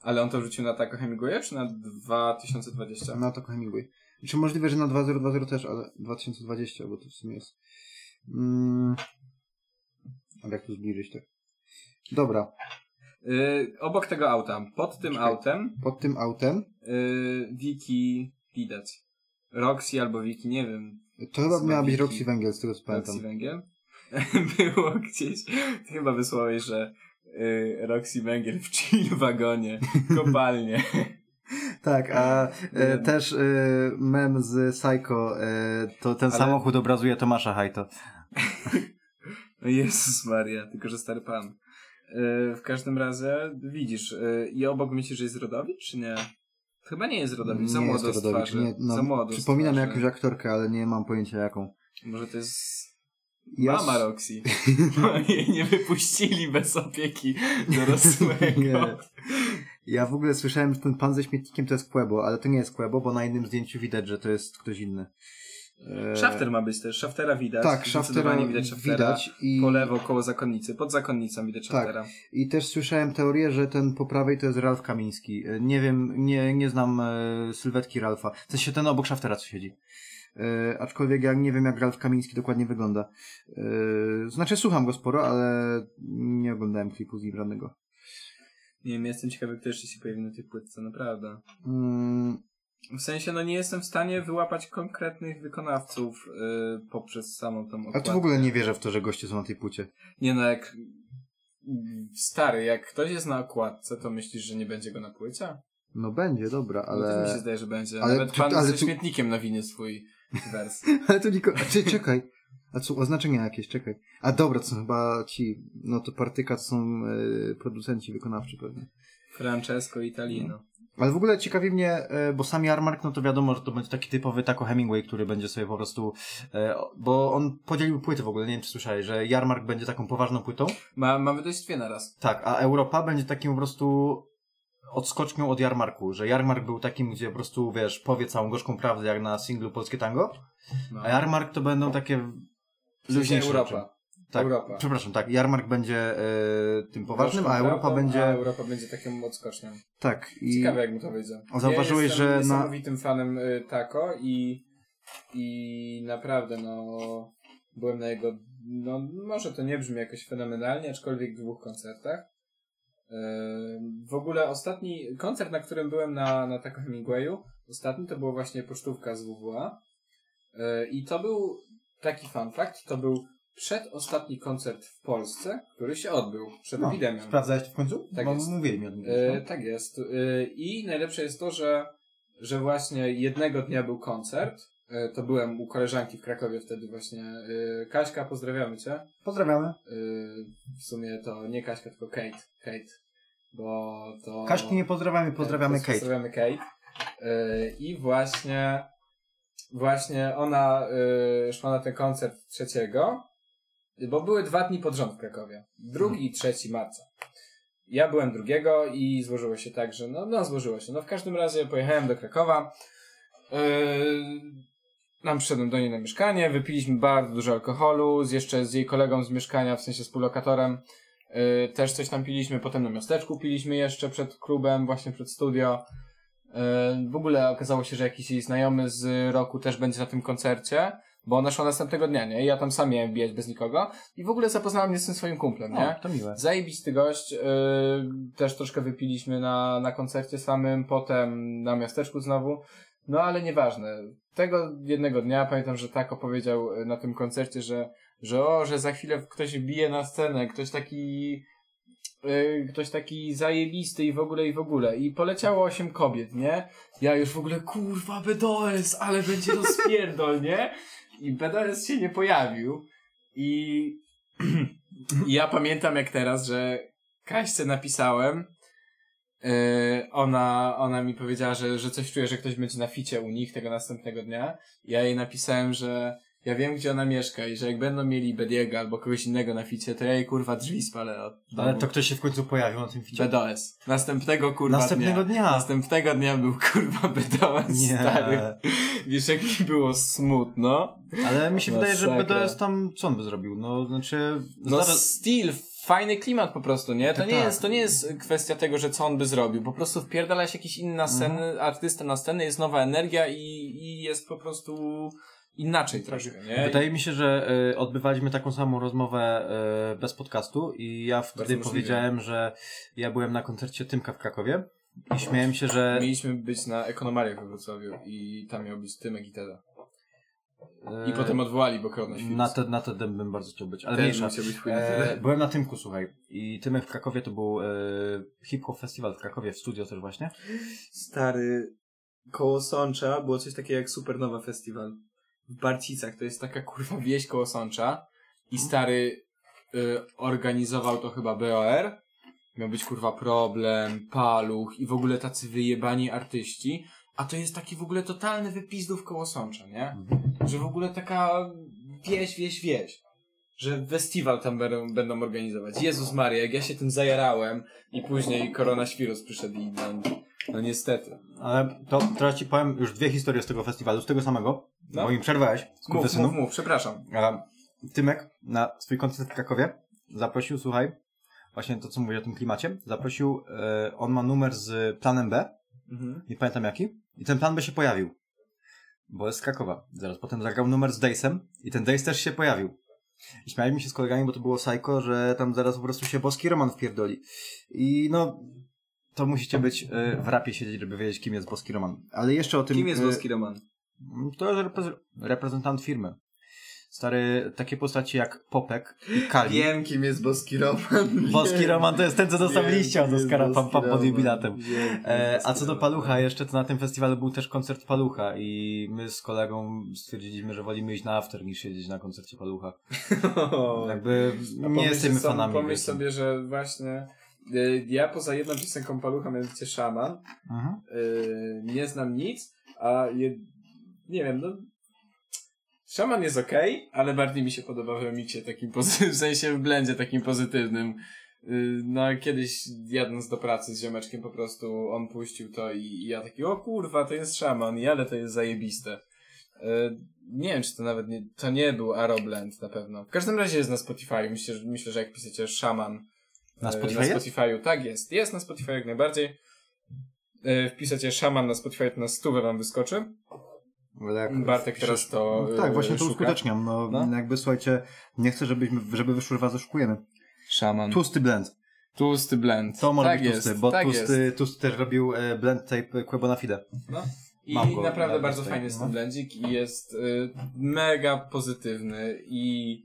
Ale on to wrzucił na Taco Hemingwaya, czy na 2020? Na Taco Hemingway. Czy możliwe, że na 2020 też, ale 2020, bo to w sumie jest... Mm. Ale jak tu zbliżyć tak? Dobra, Y, obok tego auta, pod tym Czekaj. autem, pod tym autem y, Wiki widać. Roxy albo Wiki, nie wiem. to chyba miała być. Roxy Węgiel, z tego co Roxy pamiętam. Węgiel. (laughs) Było gdzieś, ty chyba wysłałeś, że y, Roxy Węgiel w chill wagonie, (laughs) kopalnie. Tak, a (laughs) e, też e, mem z Psycho, e, to ten Ale- samochód obrazuje Tomasza Hajto. Jezus Maria, tylko że stary pan. Yy, w każdym razie, widzisz, yy, i obok myślisz, że jest Rodowicz, czy nie? Chyba nie jest Rodowicz, za Nie młodo jest z to Rodowicz. Nie, no, za młodo przypominam twarzy. jakąś aktorkę, ale nie mam pojęcia jaką. Może to jest Ja mama Roxy. (laughs) (laughs) Jej nie wypuścili bez opieki dorosłego. Nie. Ja w ogóle słyszałem, że ten pan ze śmietnikiem to jest Quebo, ale to nie jest Quebo, bo na innym zdjęciu widać, że to jest ktoś inny. E, Shafter ma być też, Shaftera widać. Tak, Zdecydowanie widać Shaftera. widać i, Po lewo koło zakonnicy, pod zakonnicą widać Tak. Shaftera. i też słyszałem teorię, że ten po prawej to jest Ralf Kamiński. E, Nie wiem, nie, nie znam e, sylwetki Ralfa. W sensie ten obok Shaftera co siedzi. E, aczkolwiek ja nie wiem, jak Ralf Kamiński dokładnie wygląda. E, znaczy, słucham go sporo, ale nie oglądałem klipu z nim żadnego. Nie wiem, jestem ciekawy, kto jeszcze się pojawi na tej płytce, naprawdę. Mm, W sensie, no nie jestem w stanie wyłapać konkretnych wykonawców y, poprzez samą tą a okładkę. tu w ogóle nie wierzę w to, że goście są na tej płycie. Nie no, jak... Stary, jak ktoś jest na okładce, to myślisz, że nie będzie go na płycie? No będzie, dobra, Ale... No też mi się zdaje, że będzie. ale Nawet tu- pan ale ze tu- śmietnikiem nawinie swój wers. (laughs) Ale to niko... Czy, czekaj. A co, oznaczenia jakieś, czekaj. A dobra, to są chyba ci... No to Partyka to są e, producenci wykonawczy pewnie. Francesco Italino. Ale w ogóle ciekawi mnie, e, bo sam Jarmark, no to wiadomo, że to będzie taki typowy Taco Hemingway, który będzie sobie po prostu... E, bo on podzielił płyty w ogóle, nie wiem czy słyszałeś, że Jarmark będzie taką poważną płytą. Ma, mamy dość dwie na raz. Tak, a Europa będzie takim po prostu odskocznią od Jarmarku, że Jarmark był takim, gdzie po prostu, wiesz, powie całą gorzką prawdę, jak na singlu Polskie Tango, No. a Jarmark to będą takie W luźniejsze rzeczy. Europa. Tak, Europa. przepraszam, tak, Jarmark będzie e, tym poważnym, Gorzką a Europa prawdą, będzie... A Europa będzie taką odskocznią. Tak, i... Ciekawe jak mu to wyjdzie. Zauważyłeś, ja że na- niesamowitym fanem y, Taco i, i naprawdę no byłem na jego, no może to nie brzmi jakoś fenomenalnie, aczkolwiek dwóch koncertach. W ogóle ostatni koncert, na którym byłem na, na Taco Hemingwayu, ostatni to było właśnie pocztówka z WWA Y, i to był taki fun fact, to był przedostatni koncert w Polsce, który się odbył przed No, epidemią. Sprawdzałeś to w końcu? Tak Bo jest. mówili mi o tym. E, no. tak jest. E, I najlepsze jest to, że, że właśnie jednego dnia był koncert. E, to byłem u koleżanki w Krakowie wtedy właśnie. E, Kaśka, pozdrawiamy cię. Pozdrawiamy. E, w sumie to nie Kaśka, tylko Kate. Kate. Bo to... Kaśki nie pozdrawiamy, pozdrawiamy Kate. Pozdrawiamy Kate. I właśnie właśnie ona szła na ten koncert trzeciego, bo były dwa dni pod rząd w Krakowie. Drugi i trzeci marca. Ja byłem drugiego i złożyło się tak, że no, no złożyło się. No w każdym razie pojechałem do Krakowa. Yy, nam przyszedłem do niej na mieszkanie, wypiliśmy bardzo dużo alkoholu, z jeszcze z jej kolegą z mieszkania, w sensie współlokatorem. Yy, też coś tam piliśmy, potem na miasteczku piliśmy jeszcze przed klubem, właśnie przed studio. Yy, w ogóle okazało się, że jakiś jej znajomy z roku też będzie na tym koncercie, bo ona szła następnego dnia, nie? I ja tam sam miałem bijać bez nikogo. I w ogóle zapoznałem mnie z tym swoim kumplem, nie? O, to miłe. Zajebisty gość, yy, też troszkę wypiliśmy na, na koncercie samym, potem na miasteczku znowu, no ale nieważne. Tego jednego dnia pamiętam, że tak opowiedział y, na tym koncercie, że, że o, że za chwilę ktoś bije na scenę, ktoś taki yy, ktoś taki zajebisty i w ogóle i w ogóle. I poleciało osiem kobiet, nie? Ja już w ogóle, kurwa, BDS, ale będzie rozpierdol, nie? I BDS się nie pojawił. I (clears throat) i ja pamiętam jak teraz, że Kaśce napisałem, yy, ona, ona mi powiedziała, że, że coś czuje, że ktoś będzie na ficie u nich tego następnego dnia. Ja jej napisałem, że ja wiem, gdzie ona mieszka i że jak będą mieli Bediego albo kogoś innego na ficie, to ja jej kurwa drzwi spalę od domu. Ale to ktoś się w końcu pojawił na tym ficie. BDS. Następnego kurwa Następnego dnia. dnia. Następnego dnia był kurwa BDS Nie. stary. Wiesz, jak mi było smutno. Ale mi się wydaje, że Masakra. BDS tam co on by zrobił? No, znaczy... No styl, fajny klimat po prostu, nie? To Tak, nie tak. jest, to nie jest kwestia tego, że co on by zrobił. Po prostu wpierdala się jakiś inny na Mhm. sceny, artysta na scenę, jest nowa energia i, i jest po prostu inaczej troszkę, nie? Wydaje mi się, że y, odbywaliśmy taką samą rozmowę y, bez podcastu i ja wtedy możliwe. powiedziałem, że ja byłem na koncercie Tymka w Krakowie i śmiałem się, że... Mieliśmy być na Ekonomariach we Wrocławiu i tam miał być Tymek i Teda. I potem odwołali, bo Korona. Na, te, na ten bym bardzo chciał być, ale Też mniejsza. być E, byłem na Tymku, słuchaj. I Tymek w Krakowie to był e, hip-hop festiwal w Krakowie, w studio też właśnie. Stary, koło Sącza było coś takiego jak Supernowa Festiwal. W Barcicach, to jest taka kurwa wieś koło Sącza. I stary, y, organizował to chyba BOR. Miał być kurwa problem, paluch i w ogóle tacy wyjebani artyści. A to jest taki w ogóle totalny wypizdów koło Sącza, nie? Że w ogóle taka wieś, wieś, wieś. Że festiwal tam będą, będą organizować. Jezus Maria, jak ja się tym zajarałem i później koronawirus przyszedł i no, no niestety. Ale to teraz ci powiem już dwie historie z tego festiwalu, z tego samego, No. bo mi przerwałeś, Mów, mów, mów, przepraszam. A Tymek na swój koncert w Krakowie zaprosił, słuchaj, właśnie to co mówię o tym klimacie, zaprosił, e, on ma numer z planem B, Mhm. nie pamiętam jaki, i ten plan B się pojawił, bo jest z Krakowa. Zaraz potem zagrał numer z Dejsem i ten Dejs też się pojawił. I śmialiśmy się z kolegami, bo to było psycho, że tam zaraz po prostu się boski Roman wpierdoli. I no, to musicie być e, w rapie siedzieć, żeby wiedzieć, kim jest boski Roman. Ale jeszcze o tym... Kim jest e, Boski Roman? To jest repre- reprezentant firmy. Stary, takie postaci jak Popek i Kali. Wiem, kim jest Boski Roman. (laughs) Boski Roman to jest ten, co dostał liścia od Boski Pam Pam pod jubilatem. E, a co do. Palucha, jeszcze to na tym festiwalu był też koncert Palucha i my z kolegą stwierdziliśmy, że wolimy iść na after niż siedzieć na koncercie Palucha. (laughs) Jakby nie jesteśmy fanami. Pomyśl wiecie. sobie, że właśnie y, ja poza jedną piosenką Palucha, mianowicie Szaman, Mhm. y, nie znam nic, a je, nie wiem, no Szaman jest okej, ale bardziej mi się podoba w remiksie takim pozy- (laughs) w sensie w blendzie takim pozytywnym. Y, No, kiedyś jadąc do pracy z ziomeczkiem po prostu on puścił to i, i ja taki, o kurwa, to jest szaman, i ale to jest zajebiste. Y, Nie wiem, czy to nawet nie, to nie był Aeroblend na pewno. W każdym razie jest na Spotify. Myślę, że, myślę, że jak piszecie szaman Na y, Spotify na? Spotify'u, tak jest. Jest na Spotify jak najbardziej. Wpisacie szaman na Spotify, to na stówę wam wyskoczy. Jak- Bartek teraz to, No tak, y, właśnie to szuka. uskuteczniam. No, No. jakby słuchajcie, nie chcę, żebyśmy, żeby wyszło, że was oszukujemy. Szaman. Tłusty blend. Tłusty blend. To może tak być jest, tłusty, bo tak tłusty, jest. tłusty też robił e, blend tape Quebona Fide. No. I go naprawdę na bardzo fajny jest no. ten blendzik i jest y, mega pozytywny i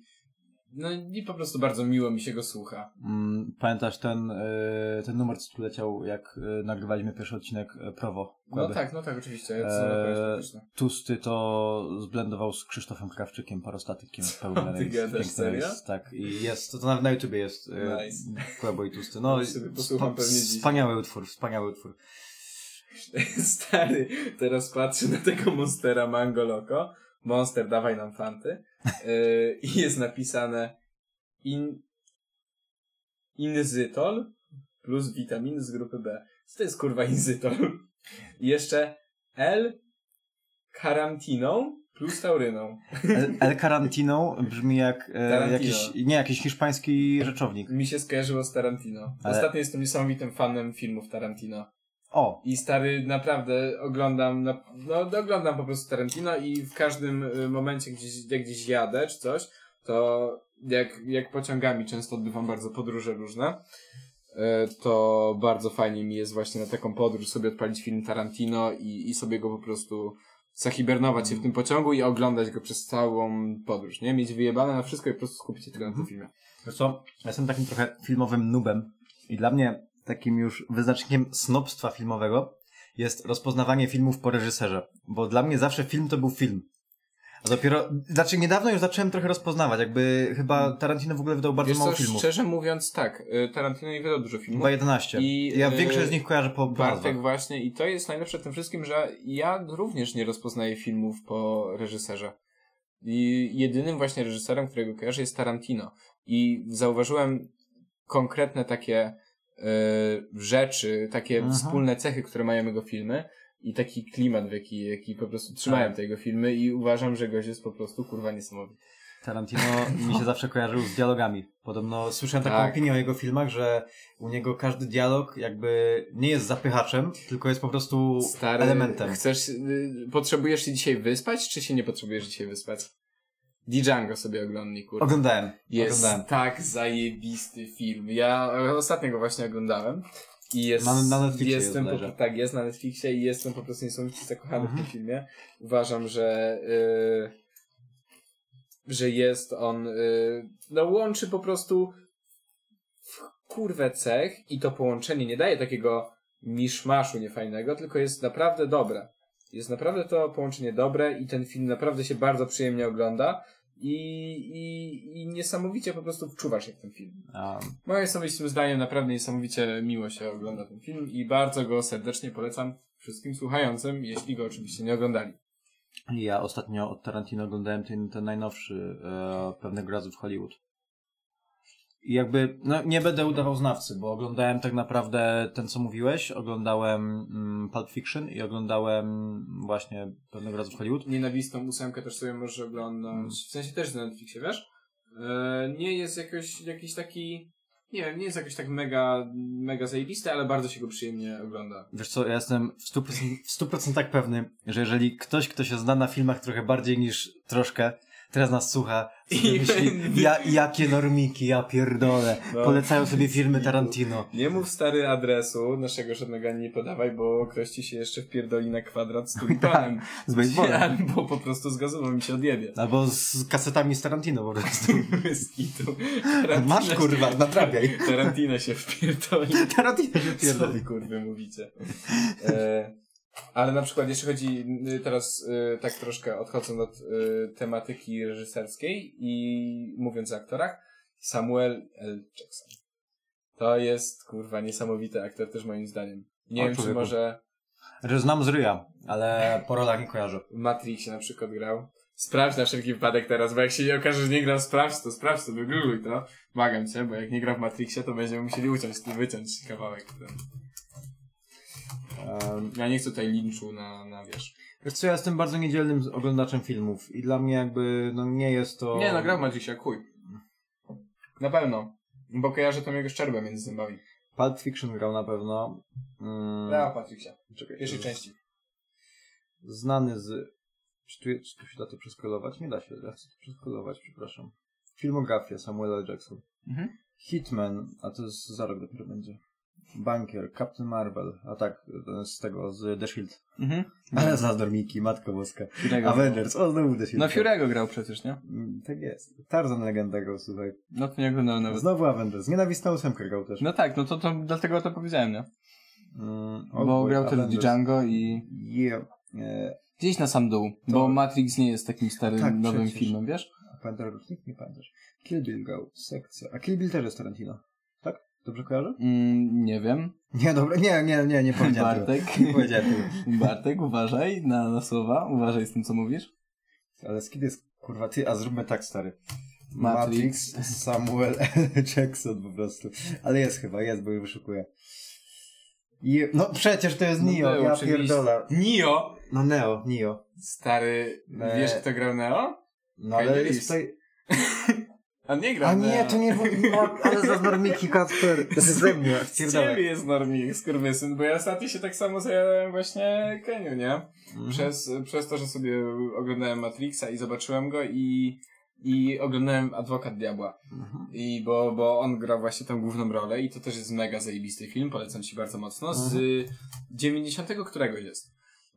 no i po prostu bardzo miło mi się go słucha. Mm, Pamiętasz ten, e, ten numer, co tu leciał, jak e, nagrywaliśmy pierwszy odcinek e, Prowo? No tak, no tak, oczywiście. Ja Eee, Tusty to zblendował z Krzysztofem Krawczykiem, parostatykiem pełny (laughs) Ty gadasz, serio? rejs, Tak, i jest, to, to nawet na YouTubie jest Nice. Kłebo i Tusty. No, (laughs) Ja spa- pewnie dziś. wspaniały utwór, wspaniały utwór. (laughs) Stary, teraz patrzę na tego Monstera Mango Loco. Monster, dawaj nam fanty. Yy, I jest napisane in, inzytol plus witaminy z grupy B. Co to jest kurwa inzytol? I jeszcze L karantiną plus tauryną. El Carantino brzmi jak e, jakiś, nie, jakiś hiszpański rzeczownik. Mi się skojarzyło z Tarantino. Ale- Ostatnio jestem niesamowitym fanem filmów Tarantino. O, I stary, naprawdę oglądam, na, no oglądam po prostu Tarantino i w każdym y, momencie gdzieś, jak gdzieś jadę czy coś, to jak, jak pociągami często odbywam bardzo podróże różne, y, to bardzo fajnie mi jest właśnie na taką podróż sobie odpalić film Tarantino i, i sobie go po prostu zahibernować się w tym pociągu i oglądać go przez całą podróż, nie? Mieć wyjebane na wszystko i po prostu skupić się tylko na tym filmie. Wiesz co, ja jestem takim trochę filmowym nubem i dla mnie takim już wyznacznikiem snobstwa filmowego jest rozpoznawanie filmów po reżyserze, bo dla mnie zawsze film to był film. A dopiero, znaczy niedawno już zacząłem trochę rozpoznawać, jakby chyba Tarantino w ogóle wydał bardzo Wiesz mało co, filmów. szczerze mówiąc tak, y, Tarantino nie wydał dużo filmów. Chyba 11. I, ja y, większość z nich kojarzę po, Bartek właśnie i to jest najlepsze w tym wszystkim, że ja również nie rozpoznaję filmów po reżyserze. I jedynym właśnie reżyserem, którego kojarzę jest Tarantino. I zauważyłem konkretne takie rzeczy, takie Mhm. wspólne cechy, które mają jego filmy i taki klimat, w jaki, jaki po prostu trzymają Tak. te jego filmy i uważam, że gość jest po prostu kurwa niesamowity. Tarantino mi się (laughs) zawsze kojarzył z dialogami. Podobno słyszałem taką Tak. opinię o jego filmach, że u niego każdy dialog jakby nie jest zapychaczem, tylko jest po prostu Stary, elementem. chcesz, y, potrzebujesz się dzisiaj wyspać, czy się nie potrzebujesz dzisiaj wyspać? Django sobie oglądnij, kurwa. Oglądałem. Jest Oglądałem. tak zajebisty film. Ja e, ostatnio go właśnie oglądałem. I jest, Na- na Netflixie jestem jest po, tak, jest na Netflixie i jestem po prostu niesamowicie zakochany w Mhm. tym filmie. Uważam, że y, że jest on y, no łączy po prostu w kurwę cech i to połączenie nie daje takiego miszmaszu niefajnego, tylko jest naprawdę dobre. Jest naprawdę to połączenie dobre i ten film naprawdę się bardzo przyjemnie ogląda i, i, i niesamowicie po prostu wczuwasz się w ten film. A, Moim osobistym zdaniem naprawdę niesamowicie miło się ogląda ten film i bardzo go serdecznie polecam wszystkim słuchającym, jeśli go oczywiście nie oglądali. ja ostatnio od Tarantino oglądałem ten, ten najnowszy e, Pewnego razu w Hollywood. I jakby, no nie będę udawał znawcy, bo oglądałem tak naprawdę ten, co mówiłeś, oglądałem mm, Pulp Fiction i oglądałem właśnie Pewnego razu w Hollywood. Nienawistną ósemkę też sobie możesz oglądać, w sensie też na Netflixie, wiesz? E, nie jest jakoś, jakiś taki, nie wiem, nie jest jakoś tak mega, mega zajebisty, ale bardzo się go przyjemnie ogląda. Wiesz co, ja jestem w 100%, w 100% pewny, że jeżeli ktoś, kto się zna na filmach trochę bardziej niż troszkę, teraz nas słucha, I myśli, (laughs) ja, jakie normiki, ja pierdolę, No. polecają sobie filmy Tarantino. Nie mów stary adresu, naszego żadnego nie podawaj, bo ktoś ci się jeszcze wpierdoli na kwadrat z (laughs) tulipanem. Z baseballem. (laughs) Albo po prostu z gazową mi się odjebie. Albo z kasetami z Tarantino po prostu. Z kitu. Masz kurwa, nadrabiaj. Tarantino się wpierdoli. Tarantino się Co pierdoli. wy kurwy mówicie? E, ale na przykład jeśli chodzi y, teraz y, tak troszkę odchodząc od y, tematyki reżyserskiej i mówiąc o aktorach, Samuel L. Jackson. To jest kurwa niesamowity aktor też moim zdaniem. Nie O, wiem czy człowieku. może Że znam z ryja, ale po rolach nie kojarzę. w Matrixie na przykład grał. Sprawdź na wszelki wypadek teraz, bo jak się nie okaże, że nie grał, sprawdź to, sprawdź to, wygoogluj to. Błagam cię, bo jak nie gra w Matrixie, to będziemy musieli uciąć, wyciąć kawałek. Ten. Um, Ja nie chcę tutaj linczu na, na wiesz. wiesz co, ja jestem bardzo niedzielnym oglądaczem filmów i dla mnie jakby, no nie jest to... Nie, no grał w Matrixie, chuj. Na pewno. Bo kojarzę tą jego szczerbę między zębami. Pulp Fiction grał na pewno. Mm, Grał w Matrixie. czekaj, pierwszej to- części. Znany z... Czy tu, czy tu się da to przeskolować? Nie da się, da się to przeskolować, przepraszam. Filmografia Samuela. Jackson. Mhm. Hitman, a to jest za rok dopiero będzie. Bankier, Captain Marvel, a tak, z tego, z The Shield. Mhm. (laughs) Ale za Dormiki, Matko Boska. Fury'ego. Avengers, o znowu The Shield. No Fury'ego grał przecież, nie? Mm, Tak jest. Tarzan legenda grał, słuchaj. No to nie oglądałem nawet. Znowu Avengers. Nienawistna ósemka grał też. No tak, no to, to dlatego to powiedziałem, nie? Mm, Bo Oldboy, grał też w Avengers. Django i... Yeah. E, Gdzieś na sam dół, bo Matrix nie jest takim starym, Tak, nowym przecież. filmem, wiesz? a pamiętasz rocznik? Nie pamiętasz. Kill Bill grał, sekcja. A Kill Bill też jest Tarantino. Dobrze kojarzę? Mm, nie wiem. Nie, dobra, nie, nie, nie, nie powiedziałem Bartek. tego. Nie powiedziałem tego. (laughs) Bartek, uważaj na, na słowa, uważaj z tym, co mówisz. Ale skid jest, kurwa, ty, a zróbmy tak, stary. Matrix. Samuel (laughs) L. Jackson po prostu. Ale jest chyba, jest, bo je wyszukuję. Je, no przecież to jest No Neo, ja oczywiście. pierdolę. Neo! No Neo, Neo. Stary, wiesz kto grał Neo? No ale jest tutaj... (laughs) On nie grał A nie, to nie było... No, ale za normiki, Kasper. To jest ze mnie, Z ciebie jest normik, skurwysyn, bo ja ostatnio się tak samo zajadałem właśnie Keniu, nie? Mhm. Przez, przez to, że sobie oglądałem Matrixa i zobaczyłem go i, i oglądałem Adwokat Diabła. Mhm. I bo, bo on gra właśnie tą główną rolę i to też jest mega zajebisty film, polecam ci bardzo mocno. Z Mhm. 90 któregoś jest.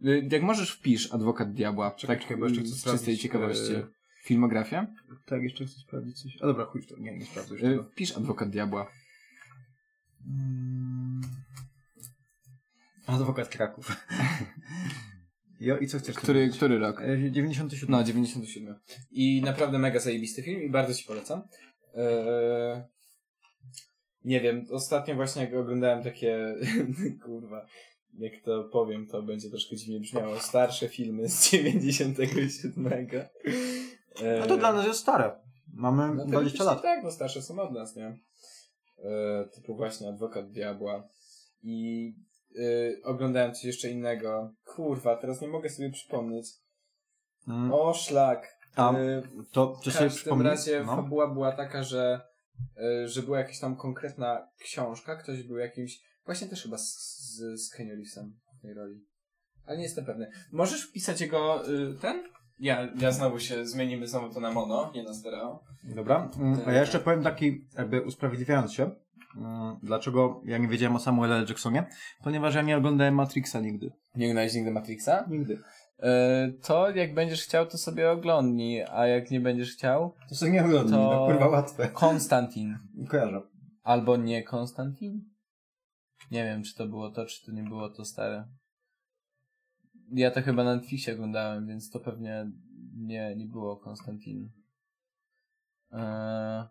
Y, Jak możesz wpisz Adwokat Diabła, Czekaj, tak czekaj, bo jeszcze chcę z czystej ciekawości. e, Filmografia? Tak, jeszcze chcę sprawdzić coś. A dobra, chuj to. Nie, nie sprawdzę już Y, tego. Wpisz Adwokat Diabła. Mm. Adwokat Kraków. (laughs) Jo, i co chcesz Który, powiedzieć? który rok? E, 97. No, 97. I naprawdę mega zajebisty film i bardzo ci polecam. Eee, nie wiem, ostatnio właśnie jak oglądałem takie, (laughs) kurwa, jak to powiem, to będzie troszkę dziwnie brzmiało, starsze filmy z 97. A to dla nas jest stare. Mamy no, 20 teoretycznie lat. Tak, no starsze są od nas, nie? Eee, typu właśnie Adwokat Diabła. I e, oglądałem coś jeszcze innego. Kurwa, teraz nie mogę sobie przypomnieć. Mm. O, szlak. A, E, to w czy sobie każdym przypomnieć? razie No. fabuła była taka, że, e, że była jakaś tam konkretna książka, ktoś był jakimś, właśnie też chyba z, z, z Reevesem w tej roli. Ale nie jestem pewny. Możesz wpisać jego y, ten? Ja, ja znowu się, zmienimy znowu to na mono, nie na stereo. Dobra. Mm, A ja jeszcze powiem taki, jakby usprawiedliwiając się, mm, dlaczego ja nie wiedziałem o Samuelu L. Jacksonie, ponieważ ja nie oglądałem Matrixa nigdy. Nie oglądałeś nigdy Matrixa? Nigdy. E, to jak będziesz chciał, to sobie oglądnij, a jak nie będziesz chciał, To sobie nie oglądam, To- no kurwa łatwe. Konstantin. Kojarzę. Albo nie Konstantin? Nie wiem, czy to było to, czy to nie było to stare. Ja to chyba na Netflixie oglądałem, więc to pewnie nie, nie było Konstantin. Eee,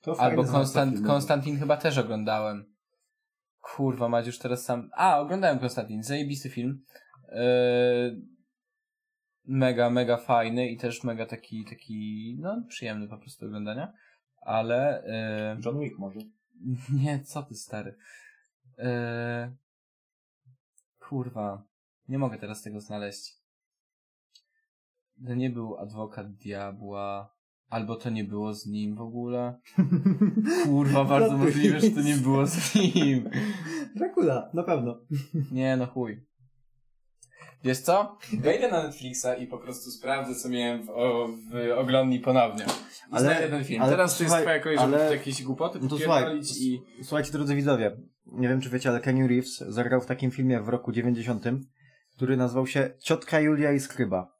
To albo Konstant. Konstantin chyba też oglądałem. Kurwa, mać już teraz sam... A, oglądałem Konstantin, zajebisty film. Eee, mega, mega fajny i też mega taki, taki, no, przyjemny po prostu oglądania. Ale... eee, John Wick może. (laughs) Nie, co ty stary. Eee... Kurwa. Nie mogę teraz tego znaleźć. To nie był adwokat diabła. Albo to nie było z nim w ogóle. (laughs) Kurwa, bardzo możliwe, że to nie było z nim. Dracula, na pewno. Nie, no chuj. Wiesz co? Wejdę na Netflixa i po prostu sprawdzę, co miałem w, o, w oglądni ponownie. I Ale- znajdę ten film. ale Teraz to jest słuchaj, twoja kolej, żeby ale- jakieś głupoty No to słuchaj, i... Słuchajcie, drodzy widzowie, nie wiem czy wiecie, ale Kenny Reeves zagrał w takim filmie w roku 90, który nazywał się Ciotka Julia i Skryba.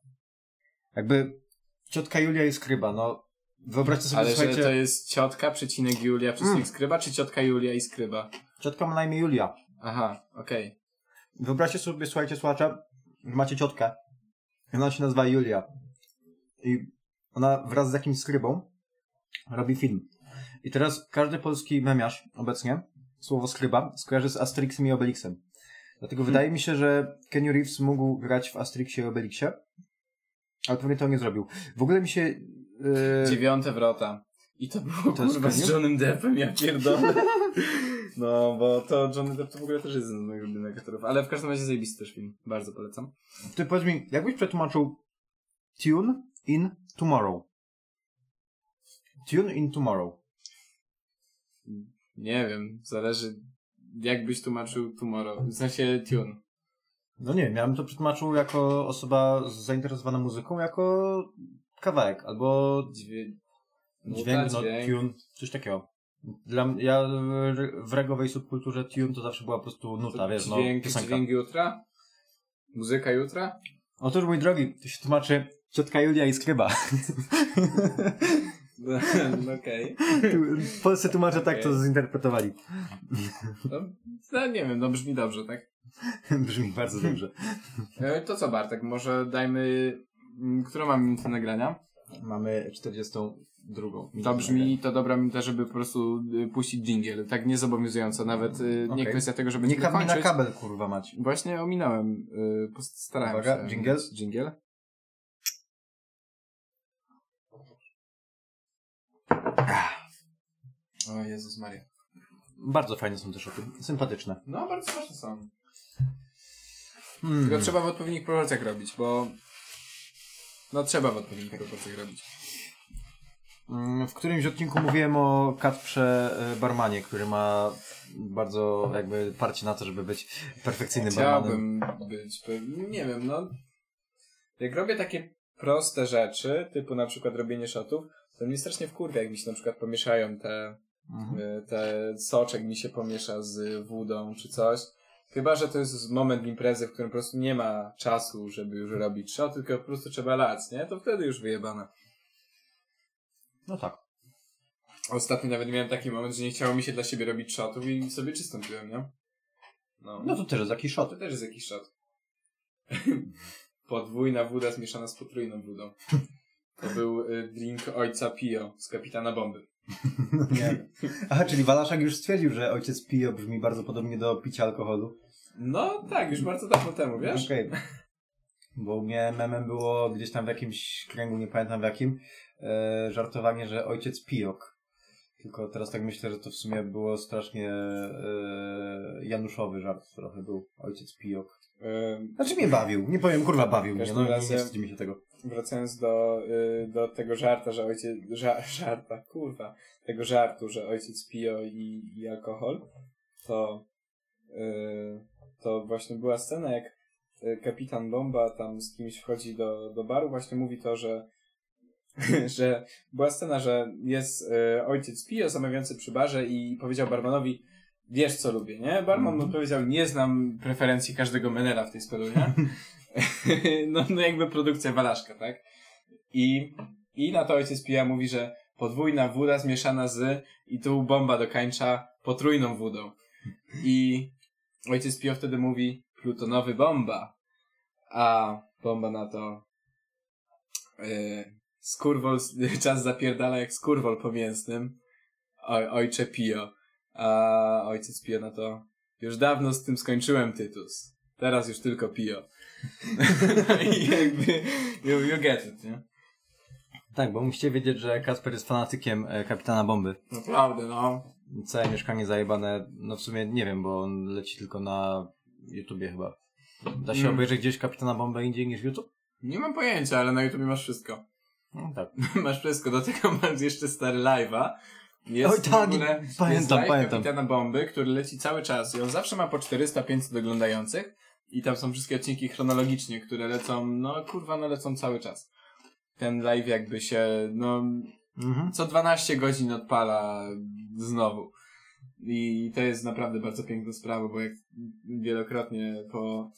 Jakby Ciotka Julia i Skryba, no wyobraźcie sobie, Ale że słuchajcie, to jest ciotka, przecinek Julia, przecinek Mm. skryba, czy ciotka Julia i skryba? ciotka ma na imię Julia. Aha, okej. Wyobraźcie sobie, słuchajcie, słuchacze, że macie ciotkę. Ona się nazywa Julia. I ona wraz z jakimś skrybą robi film. I teraz każdy polski memiarz obecnie słowo skryba skojarzy z Asterixem i Obelixem. Dlatego wydaje mi się, że Kenny Reeves mógł grać w Asterixie i Obelixie, ale pewnie to nie zrobił. W ogóle mi się... Yy... Dziewiąte wrota. I to było To kurwa z? Johnem Deppem, ja pierdolę. (laughs) No, bo to Johnny Depp to w ogóle też jest jeden z moich ulubionych aktorów. Ale w każdym razie zajebisty też film. Bardzo polecam. Ty powiedz mi, jakbyś przetłumaczył Tune in Tomorrow? Tune in Tomorrow. Nie wiem, zależy jak byś tłumaczył Tomorrow. W sensie Tune. No nie wiem, ja bym to przetłumaczył jako osoba zainteresowana muzyką, jako kawałek, albo Dźwię... dźwięk, no, dźwięk. tune, coś takiego. Dla mnie, ja w- regowej subkulturze tune to zawsze była po prostu nuta, wiesz, no, Dźwięk, piosenka. dźwięk jutra? Muzyka jutra? Otóż, mój drogi, to się tłumaczy ciotka Julia i skryba. (laughs) (laughs) Okej. Polscy tłumacze tak to zinterpretowali. No, no, nie wiem, no brzmi dobrze, tak? (laughs) Brzmi bardzo dobrze. E, To co Bartek, może dajmy... mm, Którą mam minutę nagrania? Mamy 42. To brzmi, to dobra minuta, żeby po prostu y, puścić jingle. Tak niezobowiązująco, nawet y, nie kwestia tego, żeby Nie kap mi na kabel, kurwa mać. Właśnie ominąłem, y, postarałem Uwaga, się. jingle? Jingle. O Jezus Maria. Bardzo fajne są te szoty. Sympatyczne. No, bardzo ważne są. Hmm. Tylko trzeba w odpowiednich proporcjach robić, bo... No trzeba w odpowiednich proporcjach robić. Mm, W którymś odcinku mówiłem o Kacprze e, Barmanie, który ma bardzo jakby parcie na to, żeby być perfekcyjnym barmanem. Chciałbym być, pe- nie wiem, no. Jak robię takie proste rzeczy, typu na przykład robienie shotów, to mnie strasznie wkurwia, jak mi się na przykład pomieszają te, Mhm. y, te soczek mi się pomiesza z wódą czy coś. Chyba, że to jest moment imprezy, w którym po prostu nie ma czasu, żeby już robić shot, tylko po prostu trzeba lać, nie? To wtedy już wyjebane. No tak. Ostatnio nawet miałem taki moment, że nie chciało mi się dla siebie robić shotów i sobie czystą piłem, nie? No. No to też jest jakiś To shot. też jest jakiś shot. (laughs) Podwójna woda zmieszana z potrójną wodą. To był y, drink ojca Pio z kapitana bomby. (laughs) Nie. Aha, czyli Walaszak już stwierdził, że ojciec Pio brzmi bardzo podobnie do picia alkoholu. No tak, już bardzo dawno temu, wiesz? Okej. Bo u mnie memem było gdzieś tam w jakimś kręgu, nie pamiętam w jakim, e, żartowanie, że ojciec Pijok. Tylko teraz tak myślę, że to w sumie było strasznie e, Januszowy żart trochę był. Ojciec Pijok. Znaczy mnie bawił, nie powiem, kurwa bawił mnie, no nie wstydzi mi się tego. wracając do, y, do tego żarta, że ojciec, ża, żarta, kurwa, tego żartu, że ojciec Pio i, i alkohol, to, y, to właśnie była scena, jak y, kapitan Bomba tam z kimś wchodzi do, do baru, właśnie mówi to, że (laughs) że była scena, że jest ojciec Pio zamawiający przy barze i powiedział barmanowi, wiesz co lubię, nie? Barman mu odpowiedział, nie znam preferencji każdego menela w tej nie? (laughs) (laughs) no, no jakby produkcja Walaszka, tak? I, I na to ojciec Pija mówi, że podwójna woda zmieszana z i tu bomba dokańcza potrójną wodą. I ojciec Pio wtedy mówi plutonowy bomba. A bomba na to yy, Skurwol, (laughs) czas zapierdala jak skurwol po mięsnym. Oj, ojcze Pio. A ojciec Pio na to, już dawno z tym skończyłem, Tytus. Teraz już tylko Pio. (laughs) no i jakby, you, you get it, nie? Tak, bo musicie wiedzieć, że Kasper jest fanatykiem e, Kapitana Bomby. Naprawdę, no. Całe mieszkanie zajebane, no w sumie nie wiem, bo on leci tylko na YouTubie chyba. Da się Mm. obejrzeć gdzieś Kapitana Bombę indziej niż YouTube? Nie mam pojęcia, ale na YouTube masz wszystko. No tak. (laughs) masz wszystko, do tego masz jeszcze stary live'a. Jest Oj, tak, w ogóle, pamiętam, jest live pamiętam. Kapitana Bomby, który leci cały czas i on zawsze ma po 400-500 oglądających i tam są wszystkie odcinki chronologicznie, które lecą, no kurwa, no lecą cały czas. Ten live jakby się, no, Mhm. co 12 godzin odpala znowu. I to jest naprawdę bardzo piękna sprawa, bo jak wielokrotnie po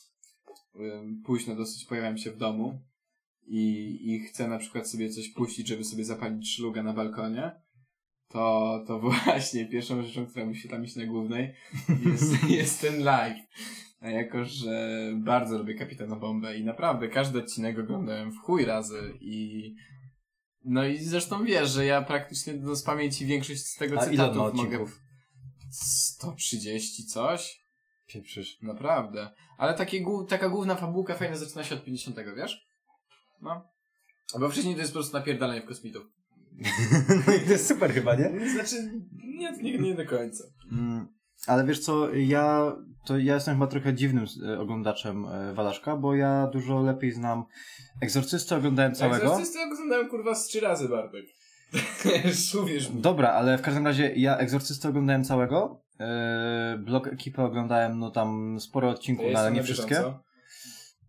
późno dosyć pojawiam się w domu i, i chcę na przykład sobie coś puścić, żeby sobie zapalić szluga na balkonie, to, to (laughs) właśnie pierwszą rzeczą, która mi się tam iść na głównej jest, (laughs) jest ten live. A jako, że bardzo lubię Kapitana Bombę i naprawdę każdy odcinek oglądałem w chuj razy i no i zresztą wiesz, że ja praktycznie no, z pamięci większość z tego A cytatów mogę... odcinków? 130 coś? Pieprzysz. Naprawdę. Ale takie, taka główna fabułka fajna zaczyna się od 50, wiesz? No. Bo wcześniej to jest po prostu napierdalanie w kosmitów. No i to jest super chyba, nie? Znaczy, nie, nie, nie do końca. Mm, ale wiesz co, ja to ja jestem chyba trochę dziwnym e, oglądaczem e, Walaszka, bo ja dużo lepiej znam Egzorcystę oglądałem całego. Egzorcystę oglądałem kurwa z trzy razy, Bartek. (laughs) Uwierz mi. Dobra, ale w każdym razie ja Egzorcystę oglądałem całego. E, blog ekipy oglądałem no tam sporo odcinków, no, ale nie wszystkie.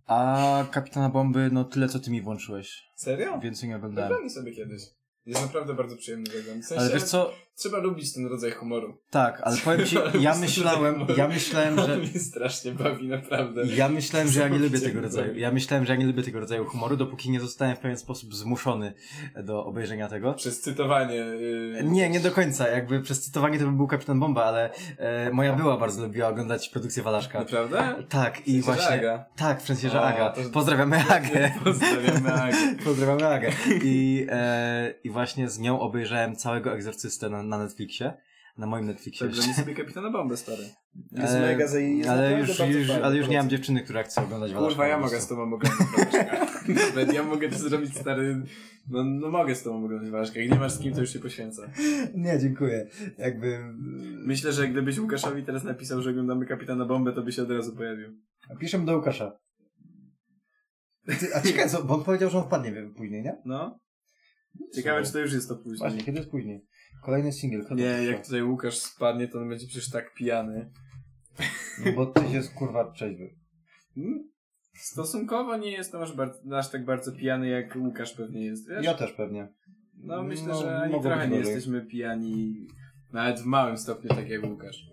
A Kapitana Bomby, no tyle co ty mi włączyłeś. Serio? Więcej nie oglądałem. Oglądam sobie kiedyś. Jest naprawdę bardzo przyjemny wygląd. W sensie, Ale wiesz co, Trzeba lubić ten rodzaj humoru. tak, ale powiem ci, ja myślałem, ja myślałem, że mnie strasznie bawi, naprawdę. Ja myślałem, że ja nie lubię tego rodzaju. Ja myślałem, że ja nie lubię tego rodzaju humoru, dopóki nie zostałem w pewien sposób zmuszony do obejrzenia tego. Przez cytowanie. Yy... Nie, nie do końca. Jakby przez cytowanie to by był Kapitan Bomba, ale e, moja była bardzo lubiła oglądać produkcję Walaszka. Naprawdę? Tak, i właśnie. Aga. Tak, O, Aga. to- Pozdrawiamy Agę. (laughs) Pozdrawiamy Agę. Pozdrawiamy Agę. I, e, I właśnie z nią obejrzałem całego egzorcystę na, na Netflixie. Na moim Netflixie. Także mi sobie kapitana bombę, stary. (laughs) Jest E, mega zaje... ale już, już, ale już nie mam dziewczyny, która chce oglądać Walaszka. Kurwa, ja mogę z tobą oglądać Walaszka. (laughs) Nawet ja mogę to zrobić, stary. No, no mogę z tobą oglądać Walaszka. Jak nie masz z kim, to już się poświęcę. Nie, dziękuję. Jakby... Myślę, że gdybyś Łukaszowi teraz napisał, że oglądamy kapitana bombę, to by się od razu pojawił. Piszę do Łukasza. Ty, a ciekawe, bo on powiedział, że on wpadnie wiem, później, nie? No. Ciekawe, czy to już jest to później. Właśnie, kiedy jest później? Kolejny singiel. kiedy Nie, to jak tutaj Łukasz spadnie, to on będzie przecież tak pijany. No bo tyś jest kurwa trzeźwy. Hmm? Stosunkowo nie jestem aż, bardzo, aż tak bardzo pijany, jak Łukasz pewnie jest, wiesz? Ja też pewnie. No myślę, No, że ani trochę nie jesteśmy pijani, nawet w małym stopniu, tak jak Łukasz.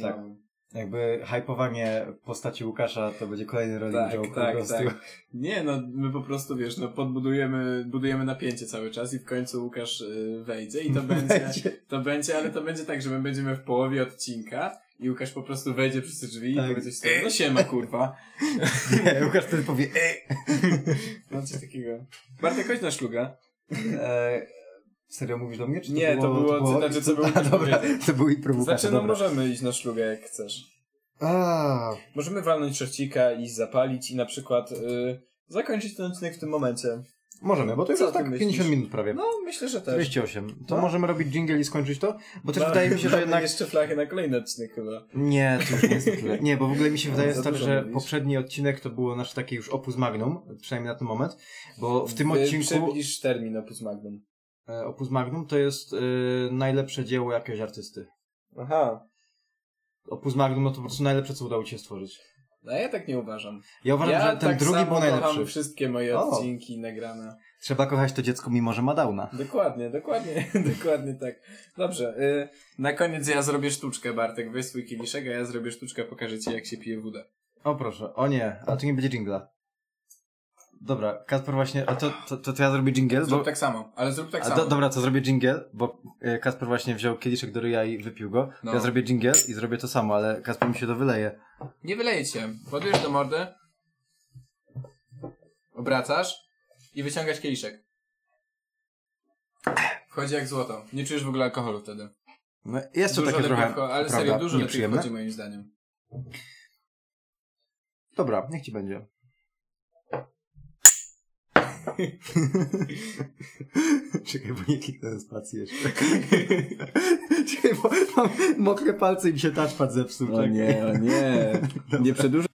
Tak. No. Jakby hypowanie postaci Łukasza to będzie kolejny rolling Tak, joke po tak, prostu. tak. Nie, no my po prostu, wiesz, no podbudujemy, budujemy napięcie cały czas i w końcu Łukasz y, wejdzie i to (laughs) będzie, to będzie, ale to będzie tak, że my będziemy w połowie odcinka i Łukasz po prostu wejdzie przez te drzwi Tak. i powie coś takiego, no siema kurwa. (laughs) Nie, Łukasz wtedy powie ej! No coś takiego. Bartek, chodź na szluga. (laughs) E, serio mówisz do mnie? Czy to Nie, to było- to znaczy, co był (laughs) A, dobra, powiedział. to był i prowokacja, Znaczy, no dobra. możemy iść na szlugę jak chcesz. A, Możemy walnąć szorcika i zapalić i na przykład y, zakończyć ten odcinek w tym momencie. możemy, bo to już jest tak myślisz? 50 minut prawie. No, myślę, że też. 48. To No. możemy robić jingle i skończyć to? Bo też No, wydaje mi się, (laughs) że jednak... jeszcze flachę na kolejny odcinek chyba. Nie, to już nie jest tyle. (laughs) Nie, bo w ogóle mi się wydaje Za stary, że mówisz. poprzedni odcinek to było nasze takie już opus magnum, przynajmniej na ten moment, bo w tym Wy- odcinku Przybliż termin opus magnum. E, opus magnum to jest e, najlepsze dzieło jakiegoś artysty. Aha. Opus magnum no to po prostu najlepsze, co udało ci się stworzyć. No ja tak nie uważam. Ja uważam, ja że ten tak drugi samo był najlepszy. kocham wszystkie moje O. odcinki nagrane. Trzeba kochać to dziecko, mimo że ma downa. Dokładnie, dokładnie, (laughs) dokładnie tak. Dobrze, y, na koniec ja zrobię sztuczkę, Bartek. Weź swój kieliszek, a ja zrobię sztuczkę, pokażę ci jak się pije wódę. O proszę, o nie, a tu nie będzie jingla. Dobra, Kasper właśnie, a to, to, to, to ja zrobię jingle, Zrób bo... tak samo, ale zrób tak samo. do, dobra, to zrobię jingle, bo e, Kasper właśnie wziął kieliszek do ryja i wypił go. No. Ja zrobię jingle i zrobię to samo, ale Kasper mi się to wyleje. Nie wyleje cię. Do mordy. Obracasz. i wyciągasz kieliszek. Wchodzi jak złoto. Nie czujesz w ogóle alkoholu wtego. No, jest to Dużo takie trochę, wcho- ale prawda, serio, dużo lepiej wchodzi moim zdaniem. Dobra, niech ci będzie. (laughs) Czekaj, bo nie kliknąłem spacji jeszcze. (laughs) Czekaj, bo mam mokre palce i mi się touchpad zepsuł. O nie, o nie. (laughs) Nie przedłużaj